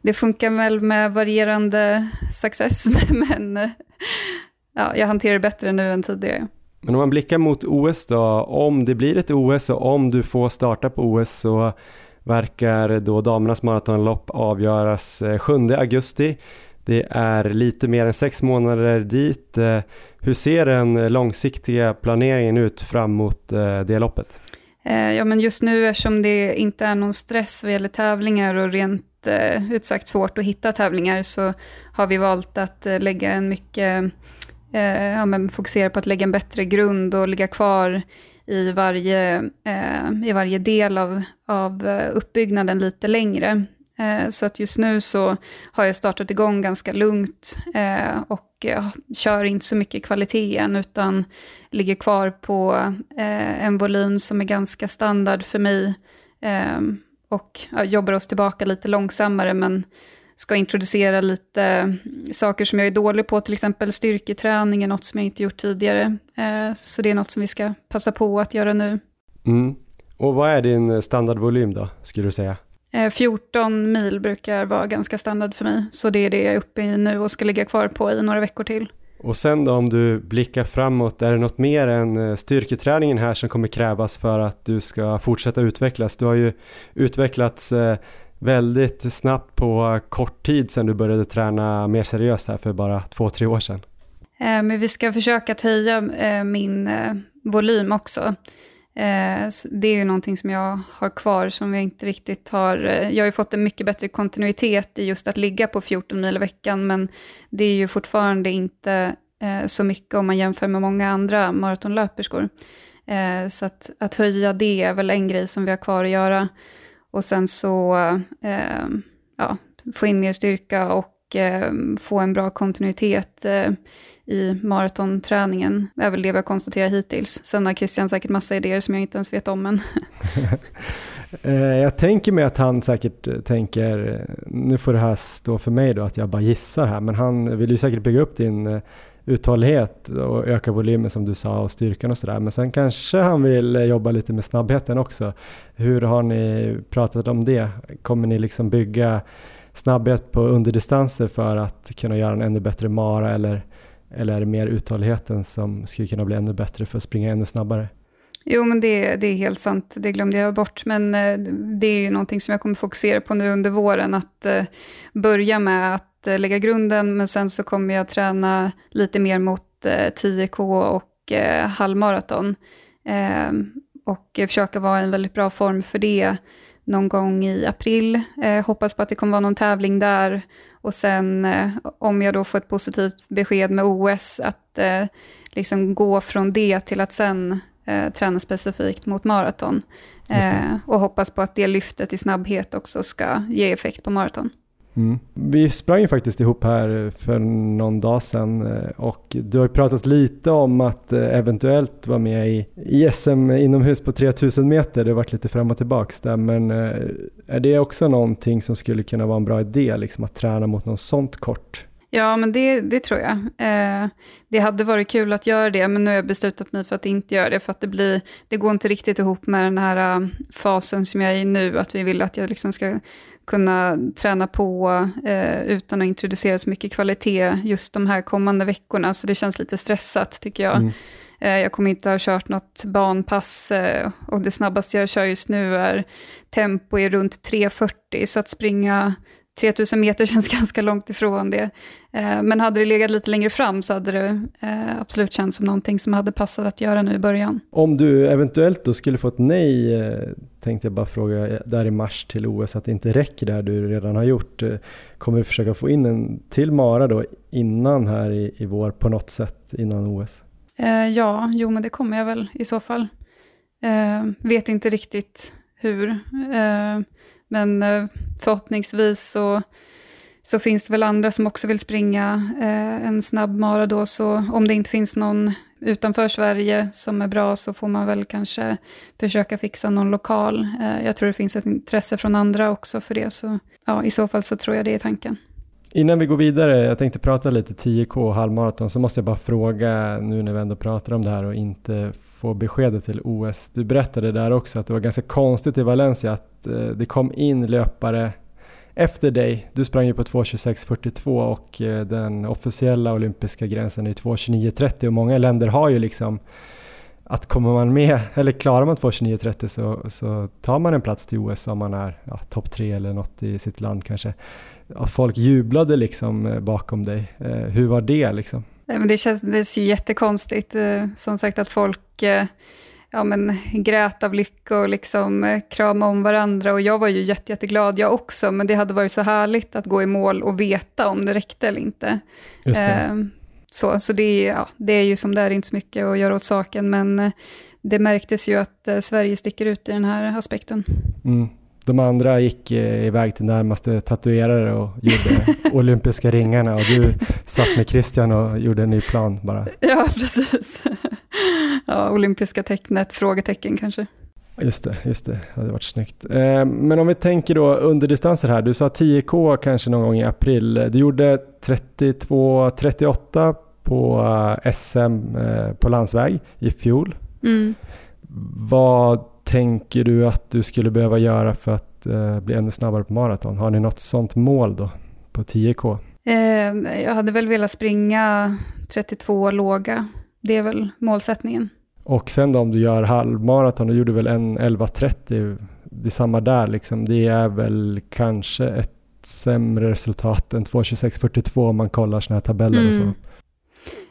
[SPEAKER 6] det funkar väl med varierande success, (laughs) men eh, ja, jag hanterar det bättre nu än tidigare.
[SPEAKER 2] Men om man blickar mot OS då, om det blir ett OS och om du får starta på OS så verkar då damernas maratonlopp avgöras 7 eh, augusti. Det är lite mer än sex månader dit. Eh, hur ser den långsiktiga planeringen ut fram mot eh, det loppet?
[SPEAKER 6] Ja, men just nu eftersom det inte är någon stress vad gäller tävlingar och rent ut sagt svårt att hitta tävlingar så har vi valt att lägga en mycket, Eh, ja, men fokusera på att lägga en bättre grund och ligga kvar i varje, eh, i varje del av, av eh, uppbyggnaden lite längre. Eh, så att just nu så har jag startat igång ganska lugnt eh, och kör inte så mycket kvaliteten utan ligger kvar på eh, en volym som är ganska standard för mig. Eh, och jobbar oss tillbaka lite långsammare, men ska introducera lite saker som jag är dålig på, till exempel styrketräning är något som jag inte gjort tidigare. Eh, så det är något som vi ska passa på att göra nu.
[SPEAKER 2] Mm. Och vad är din standardvolym då, skulle du säga?
[SPEAKER 6] 14 eh, mil brukar vara ganska standard för mig, så det är det jag är uppe i nu och ska ligga kvar på i några veckor till.
[SPEAKER 2] Och sen då om du blickar framåt, är det något mer än eh, styrketräningen här som kommer krävas för att du ska fortsätta utvecklas? Du har ju utvecklats väldigt snabbt på kort tid sedan du började träna mer seriöst här för bara två, tre år sedan.
[SPEAKER 6] Eh, men vi ska försöka höja eh, min eh, volym också. Det är ju någonting som jag har kvar som jag inte riktigt har... Jag har ju fått en mycket bättre kontinuitet i just att ligga på 14 mil i veckan, men det är ju fortfarande inte så mycket om man jämför med många andra maratonlöperskor. Så att, att höja det är väl en grej som vi har kvar att göra. Och sen så eh, ja, få in mer styrka och eh, få en bra kontinuitet eh, i maratonträningen. Det är väl det vi har konstaterat hittills. Sen har Christian säkert massa idéer som jag inte ens vet om än. (laughs)
[SPEAKER 2] Eh, jag tänker mig att han säkert eh, tänker, eh, nu får det här stå för mig då, att jag bara gissar här, men han vill ju säkert bygga upp din uthållighet och öka volymen som du sa och styrkan och sådär. Men sen kanske han vill jobba lite med snabbheten också. Hur har ni pratat om det? Kommer ni liksom bygga snabbhet på underdistanser för att kunna göra en ännu bättre mara eller, eller är det mer uthålligheten som skulle kunna bli ännu bättre för att springa ännu snabbare?
[SPEAKER 6] Jo, men det, det är helt sant. Det glömde jag bort. Men eh, det är ju någonting som jag kommer fokusera på nu under våren. Att eh, börja med att Eh, lägga grunden, men sen så kommer jag träna lite mer mot 10K eh, och eh, halvmaraton. Ehm, och försöka vara i en väldigt bra form för det någon gång i april. hoppas på att det kommer vara någon tävling där. Och sen om jag då får ett positivt besked med OS, att liksom gå från det till att sen träna specifikt mot maraton. och hoppas på att det lyftet i snabbhet också ska ge effekt på maraton.
[SPEAKER 2] Mm. Vi sprang ju faktiskt ihop här för någon dag sedan eh, och du har ju pratat lite om att eh, eventuellt vara med i, i SM inomhus på 3000 meter. Det har varit lite fram och tillbaks där men eh, är det också någonting som skulle kunna vara en bra idé, liksom att träna mot något sånt kort?
[SPEAKER 6] Ja, men det, det tror jag. Eh, det hade varit kul att göra det, men nu har jag beslutat mig för att inte göra det, för att det, blir, det går inte riktigt ihop med den här fasen som jag är i nu, att vi vill att jag liksom ska kunna träna på eh, utan att introducera så mycket kvalitet just de här kommande veckorna. Så det känns lite stressat tycker jag. Mm. Eh, jag kommer inte ha kört något banpass eh, och det snabbaste jag kör just nu är tempo i runt 3.40. Så att springa 3000 meter (laughs) känns ganska långt ifrån det. Eh, men hade det legat lite längre fram så hade det eh, absolut känts som någonting som hade passat att göra nu i början.
[SPEAKER 2] Om du eventuellt då skulle få ett nej, eh, tänkte jag bara fråga, där i mars till OS, att det inte räcker där du redan har gjort. Kommer du försöka få in en till Mara då innan här i, i vår på något sätt, innan OS?
[SPEAKER 6] Ja, jo men det kommer jag väl i så fall. Vet inte riktigt hur. Men förhoppningsvis så, så finns det väl andra som också vill springa eh, en snabb mara då, så om det inte finns någon utanför Sverige som är bra så får man väl kanske försöka fixa någon lokal. Eh, jag tror det finns ett intresse från andra också för det, så ja, i så fall så tror jag det är tanken.
[SPEAKER 2] Innan vi går vidare, jag tänkte prata lite 10K och halvmaraton, så måste jag bara fråga nu när vi ändå pratar om det här och inte få beskedet till OS. Du berättade där också att det var ganska konstigt i Valencia att eh, det kom in löpare efter dig. Du sprang ju på 2.26.42 och eh, den officiella olympiska gränsen är 2.29.30 och många länder har ju liksom att kommer man med, eller klarar man 2.29.30 så, så tar man en plats till OS om man är ja, topp tre eller något i sitt land kanske. Ja, folk jublade liksom eh, bakom dig. Eh, hur var det liksom?
[SPEAKER 6] Nej, men det känns det ju jättekonstigt. Eh, som sagt att folk eh, ja, men, grät av lycka och liksom eh, kramade om varandra. Och jag var ju jätte, jätteglad jag också, men det hade varit så härligt att gå i mål och veta om det räckte eller inte.
[SPEAKER 2] Det.
[SPEAKER 6] Så, så det, är, ja, det är ju som det är, inte så mycket att göra åt saken, men det märktes ju att Sverige sticker ut i den här aspekten.
[SPEAKER 2] Mm. De andra gick eh, iväg till närmaste tatuerare och gjorde (laughs) olympiska ringarna och du satt med Christian och gjorde en ny plan bara.
[SPEAKER 6] Ja, precis. Ja, olympiska tecknet, frågetecken kanske.
[SPEAKER 2] Just det, just det. Det hade varit snyggt. Eh, men om vi tänker då underdistanser här. Du sa 10K kanske någon gång i april. Du gjorde 32-38 på eh, SM på landsväg i fjol. Mm. Vad tänker du att du skulle behöva göra för att eh, bli ännu snabbare på maraton? Har ni något sånt mål då på 10K?
[SPEAKER 6] Eh, jag hade väl velat springa 32 låga. Det är väl målsättningen.
[SPEAKER 2] Och sen då om du gör halvmaraton, du gjorde väl en 11.30, det är samma där liksom. Det är väl kanske ett sämre resultat än 2.26.42 om man kollar sådana här tabeller mm. och så.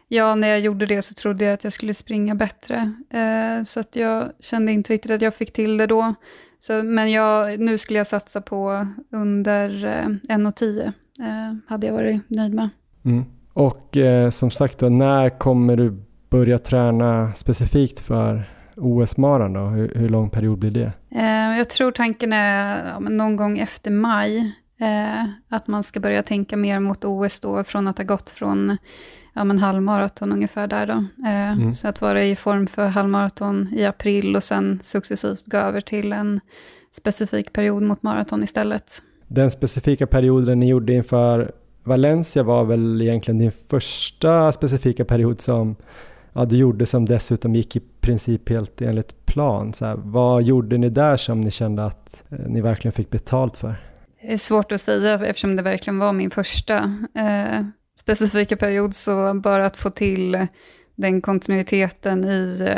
[SPEAKER 6] Ja, när jag gjorde det så trodde jag att jag skulle springa bättre. Eh, så att jag kände inte riktigt att jag fick till det då. Så, men jag, nu skulle jag satsa på under eh, 1,10. Eh, hade jag varit nöjd med.
[SPEAKER 2] Mm. Och eh, som sagt, då, när kommer du börja träna specifikt för OS-maran då? Hur, hur, lång period blir det?
[SPEAKER 6] Eh, jag tror tanken är ja, någon gång efter maj. Eh, att man ska börja tänka mer mot OS då, från att ha gått från ja, men halvmaraton ungefär där då. Eh, mm. Så att vara i form för halvmaraton i april och sen successivt gå över till en specifik period mot maraton istället.
[SPEAKER 2] Den specifika perioden ni gjorde inför Valencia var väl egentligen din första specifika period som ja, du gjorde som dessutom gick i princip helt enligt plan. Så här, vad gjorde ni där som ni kände att eh, ni verkligen fick betalt för?
[SPEAKER 6] Det är svårt att säga eftersom det verkligen var min första. Eh, specifika period, så bara att få till den kontinuiteten i,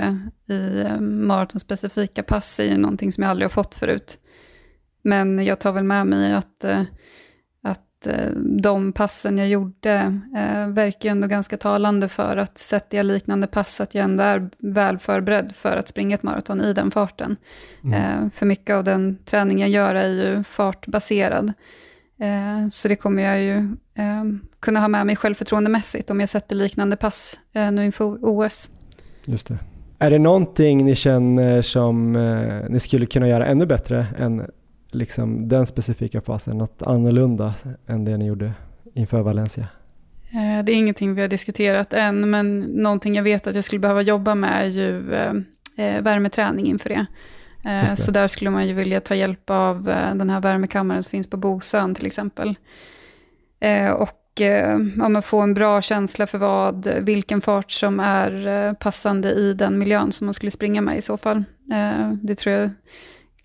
[SPEAKER 6] i maratonspecifika pass är ju någonting som jag aldrig har fått förut. Men jag tar väl med mig att, att de passen jag gjorde eh, verkar ju ändå ganska talande för att sätter jag liknande pass, att jag ändå är väl förberedd för att springa ett maraton i den farten. Mm. Eh, för mycket av den träning jag gör är ju fartbaserad. Eh, så det kommer jag ju eh, kunna ha med mig självförtroendemässigt om jag sätter liknande pass eh, nu inför OS.
[SPEAKER 2] Just det. Är det någonting ni känner som ni skulle kunna göra ännu bättre än liksom den specifika fasen? Något annorlunda än det ni gjorde inför Valencia?
[SPEAKER 6] Det är ingenting vi har diskuterat än, men någonting jag vet att jag skulle behöva jobba med är ju värmeträning inför det. Eh, så där skulle man ju vilja ta hjälp av eh, den här värmekammaren som finns på Bosön till exempel. Eh, och ja, man får en bra känsla för vad, vilken fart som är passande i den miljön som man skulle springa med i så fall. Det tror jag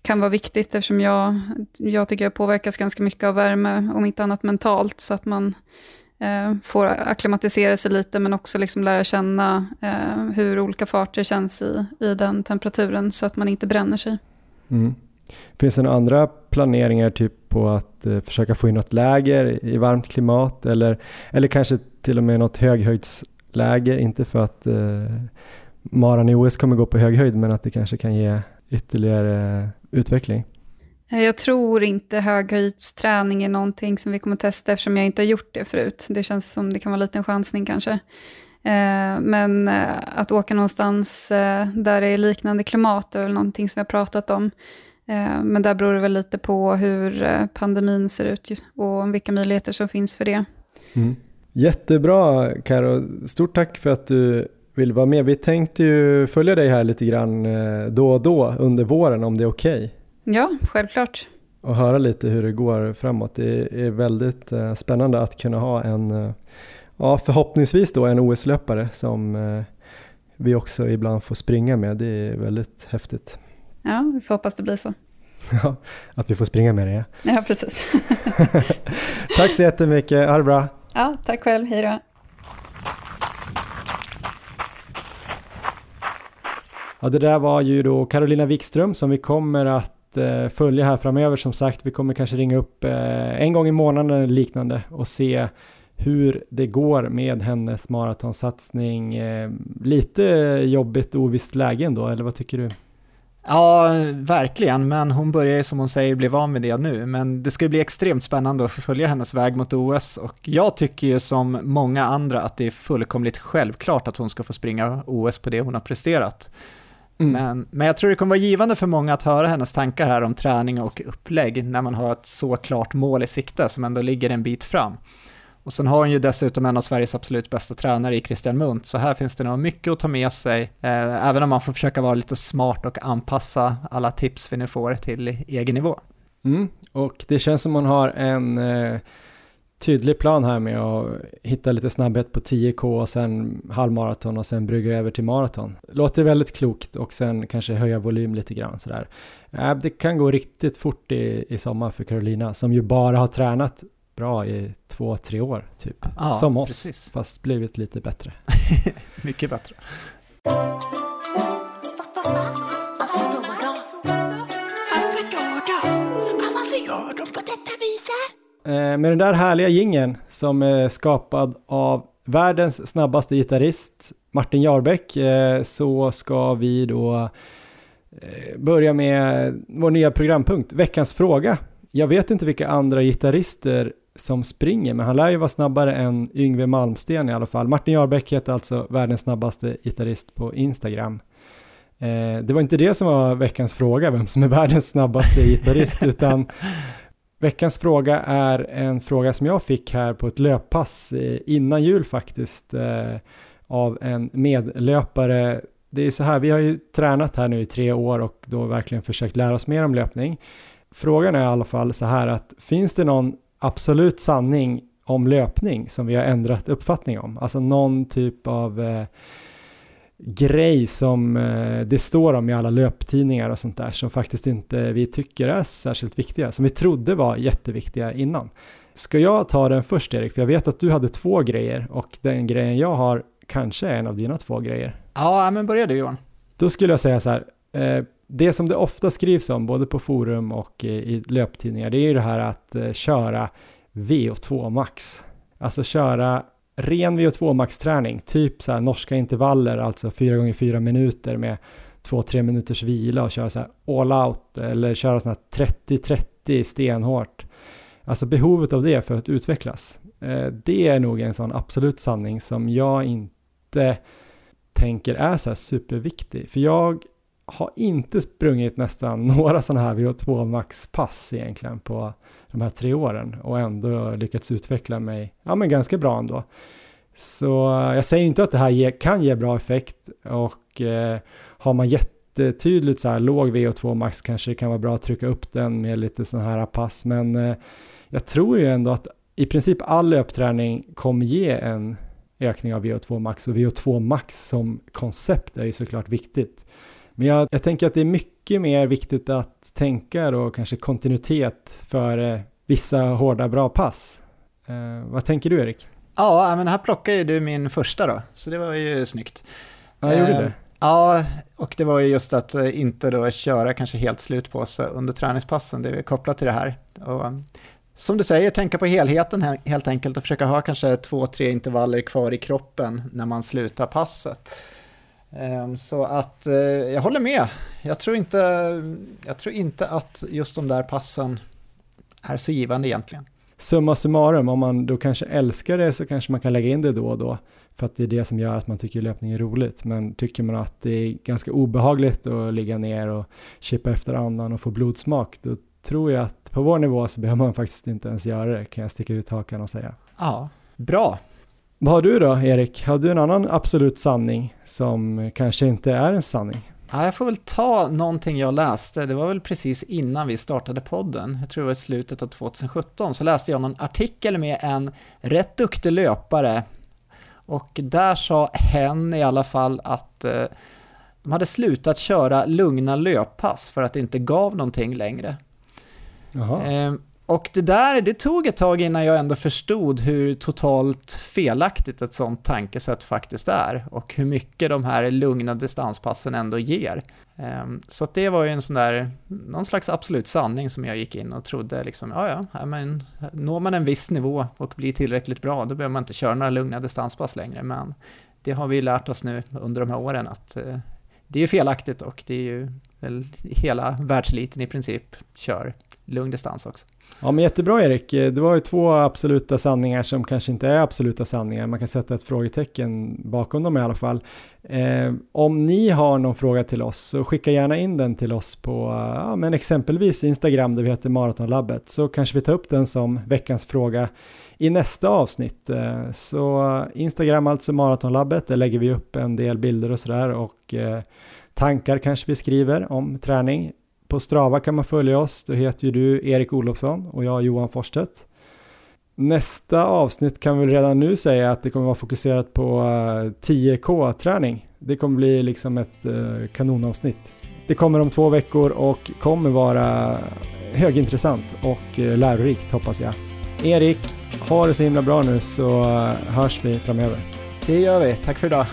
[SPEAKER 6] kan vara viktigt eftersom jag, jag tycker jag påverkas ganska mycket av värme, om inte annat mentalt, så att man Eh, får akklimatisera sig lite, men också liksom lära känna eh, hur olika farter känns i, i den temperaturen, så att man inte bränner sig.
[SPEAKER 2] Mm. Finns det några andra planeringar typ på att eh, försöka få in något läger i varmt klimat eller, eller kanske till och med något höghöjdsläger, inte för att eh, maran i OS kommer gå på hög höjd, men att det kanske kan ge ytterligare utveckling?
[SPEAKER 6] Jag tror inte höghöjdsträning är någonting som vi kommer testa eftersom jag inte har gjort det förut. Det känns som det kan vara en liten chansning kanske. Eh, men eh, att åka någonstans eh, där det är liknande klimat är väl någonting som vi har pratat om. Men där beror det väl lite på hur pandemin ser ut och vilka möjligheter som finns för det.
[SPEAKER 2] Mm. Jättebra Karo. stort tack för att du vill vara med. Vi tänkte ju följa dig här lite grann då och då under våren om det är okej. Okay.
[SPEAKER 6] Ja, självklart.
[SPEAKER 2] och höra lite hur det går framåt. Det är väldigt eh, spännande att kunna ha en, eh, ja förhoppningsvis då en OS-löpare som eh, vi också ibland får springa med. Det är väldigt häftigt.
[SPEAKER 6] Ja, vi får hoppas det blir så. (laughs)
[SPEAKER 2] Ja, att vi får springa med det.
[SPEAKER 6] Ja, precis. (laughs)
[SPEAKER 2] tack så jättemycket, ha det bra.
[SPEAKER 6] Ja, tack själv, hej då.
[SPEAKER 2] Ja, det där var ju då Carolina Wikström som vi kommer att eh, följa här framöver. Som sagt, vi kommer kanske ringa upp eh, en gång i månaden eller liknande och se hur det går med hennes maratonsatsning. Eh, lite jobbigt och ovisst läge ändå, eller vad tycker du?
[SPEAKER 3] Ja, verkligen, men hon börjar ju som hon säger bli van med det nu. Men det ska bli extremt spännande att följa hennes väg mot OS och jag tycker ju som många andra att det är fullkomligt självklart att hon ska få springa OS på det hon har presterat. Mm. Men, men jag tror det kommer vara givande för många att höra hennes tankar här om träning och upplägg när man har ett så klart mål i sikte som ändå ligger en bit fram. Och sen har hon ju dessutom en av Sveriges absolut bästa tränare i Christian Munt, så här finns det nog mycket att ta med sig, eh, även om man får försöka vara lite smart och anpassa alla tips vi nu får till egen nivå.
[SPEAKER 2] Mm, och det känns som man har en eh, tydlig plan här med att hitta lite snabbhet på 10K och sen halvmaraton och sen brygga över till maraton. Låter väldigt klokt och sen kanske höja volym lite grann sådär. Äh, det kan gå riktigt fort i, i sommar för Carolina som ju bara har tränat bra i två, tre år typ. Ja, som oss, precis. fast blivit lite bättre. (laughs)
[SPEAKER 3] Mycket bättre.
[SPEAKER 2] Med den där härliga gingen som är skapad av världens snabbaste gitarrist Martin Jarbeck eh, så ska vi då eh, börja med vår nya programpunkt, veckans fråga. Jag vet inte vilka andra gitarrister som springer, men han lär ju vara snabbare än Yngve Malmsten i alla fall. Martin Jarbeck heter alltså världens snabbaste gitarrist på Instagram. det var inte det som var veckans fråga, vem som är världens snabbaste gitarrist, (laughs) utan Veckans fråga är en fråga som jag fick här på ett löppass eh, innan jul faktiskt eh, av en medlöpare. Det är så här, vi har ju tränat här nu i tre år och då verkligen försökt lära oss mer om löpning. Frågan är i alla fall så här att finns det någon absolut sanning om löpning som vi har ändrat uppfattning om? Alltså någon typ av eh, grej som eh, det står om i alla löptidningar och sånt där som faktiskt inte vi tycker är särskilt viktiga, som vi trodde var jätteviktiga innan. Ska jag ta den först Erik? För jag vet att du hade två grejer och den grejen jag har kanske är en av dina två grejer.
[SPEAKER 3] Ja, men börja du Johan.
[SPEAKER 2] Då skulle jag säga så här, eh, det som det ofta skrivs om, både på forum och i löptidningar, det är ju det här att eh, köra VO2 max. Alltså köra ren VO2 max-träning, typ så här norska intervaller, alltså 4 gånger 4 minuter med 2-3 minuters vila och köra så här all out eller köra sådana här 30-30 stenhårt. Alltså behovet av det för att utvecklas. Eh, det är nog en sån absolut sanning som jag inte tänker är så här superviktig. För jag har inte sprungit nästan (laughs) några sådana här VO2 max-pass egentligen på de här tre åren och ändå lyckats utveckla mig, ja men ganska bra ändå. Så jag säger inte att det här ge, kan ge bra effekt och eh, har man jättetydligt så här låg VO2 max kanske det kan vara bra att trycka upp den med lite sådana här pass men eh, jag tror ju ändå att i princip all löpträning kommer ge en ökning av VO2 max och VO2 max som koncept är ju såklart viktigt. Men jag, jag tänker att det är mycket mer viktigt att tänka då kanske kontinuitet för eh, vissa hårda bra pass. Eh, vad tänker du Erik?
[SPEAKER 3] Ja, men här plockar ju du min första då, så det var ju snyggt.
[SPEAKER 2] Ja, jag gjorde eh, det.
[SPEAKER 3] Ja, och det var ju just att inte då köra kanske helt slut på sig under träningspassen, det är kopplat till det här. Och, som du säger, tänka på helheten helt enkelt och försöka ha kanske två, tre intervaller kvar i kroppen när man slutar passet. Ehm, så att eh, jag håller med. Jag tror, inte, jag tror inte att just de där passen är så givande egentligen.
[SPEAKER 2] Summa summarum, om man då kanske älskar det så kanske man kan lägga in det då och då för att det är det som gör att man tycker löpning är roligt. Men tycker man att det är ganska obehagligt att ligga ner och chippa efter andan och få blodsmak, då tror jag att på vår nivå så behöver man faktiskt inte ens göra det, kan jag sticka ut hakan och säga.
[SPEAKER 3] Ja, bra.
[SPEAKER 2] Vad har du då, Erik? Har du en annan absolut sanning som kanske inte är en sanning?
[SPEAKER 3] Ja, jag får väl ta någonting jag läste. Det var väl precis innan vi startade podden. Jag tror det var i slutet av 2017. Så läste jag någon artikel med en rätt duktig löpare. Och där sa hen i alla fall att eh, de hade slutat köra lugna löppass för att det inte gav någonting längre. Eh, och det där, det tog ett tag innan jag ändå förstod hur totalt felaktigt ett sånt tankesätt faktiskt är och hur mycket de här lugna distanspassen ändå ger. Ehm, så det var ju en sån där, någon slags absolut sanning som jag gick in och trodde liksom, ja ja, men når man en viss nivå och blir tillräckligt bra, då behöver man inte köra några lugna distanspass längre, men det har vi lärt oss nu under de här åren att eh, det är ju felaktigt och det är ju väl hela världseliten i princip kör lugn distans också.
[SPEAKER 2] Ja men jättebra Erik, eh, det var ju två absoluta sanningar som kanske inte är absoluta sanningar, man kan sätta ett frågetecken bakom dem i alla fall. Eh, om ni har någon fråga till oss så skicka gärna in den till oss på eh, ja, men exempelvis Instagram där vi heter Maratonlabbet så kanske vi tar upp den som veckans fråga i nästa avsnitt. Eh, så Instagram alltså Maratonlabbet, där lägger vi upp en del bilder och sådär och eh, tankar kanske vi skriver om träning. På Strava kan man följa oss, då heter ju du Erik Olofsson och jag Johan Forstedt. Nästa avsnitt kan vi redan nu säga att det kommer vara fokuserat på eh, 10K-träning. Det kommer bli liksom ett eh, kanonavsnitt. Det kommer om två veckor och kommer vara högintressant och eh, lärorikt hoppas jag. Erik, ha det så himla bra nu så hörs vi framöver.
[SPEAKER 3] Det gör vi. Tack för idag.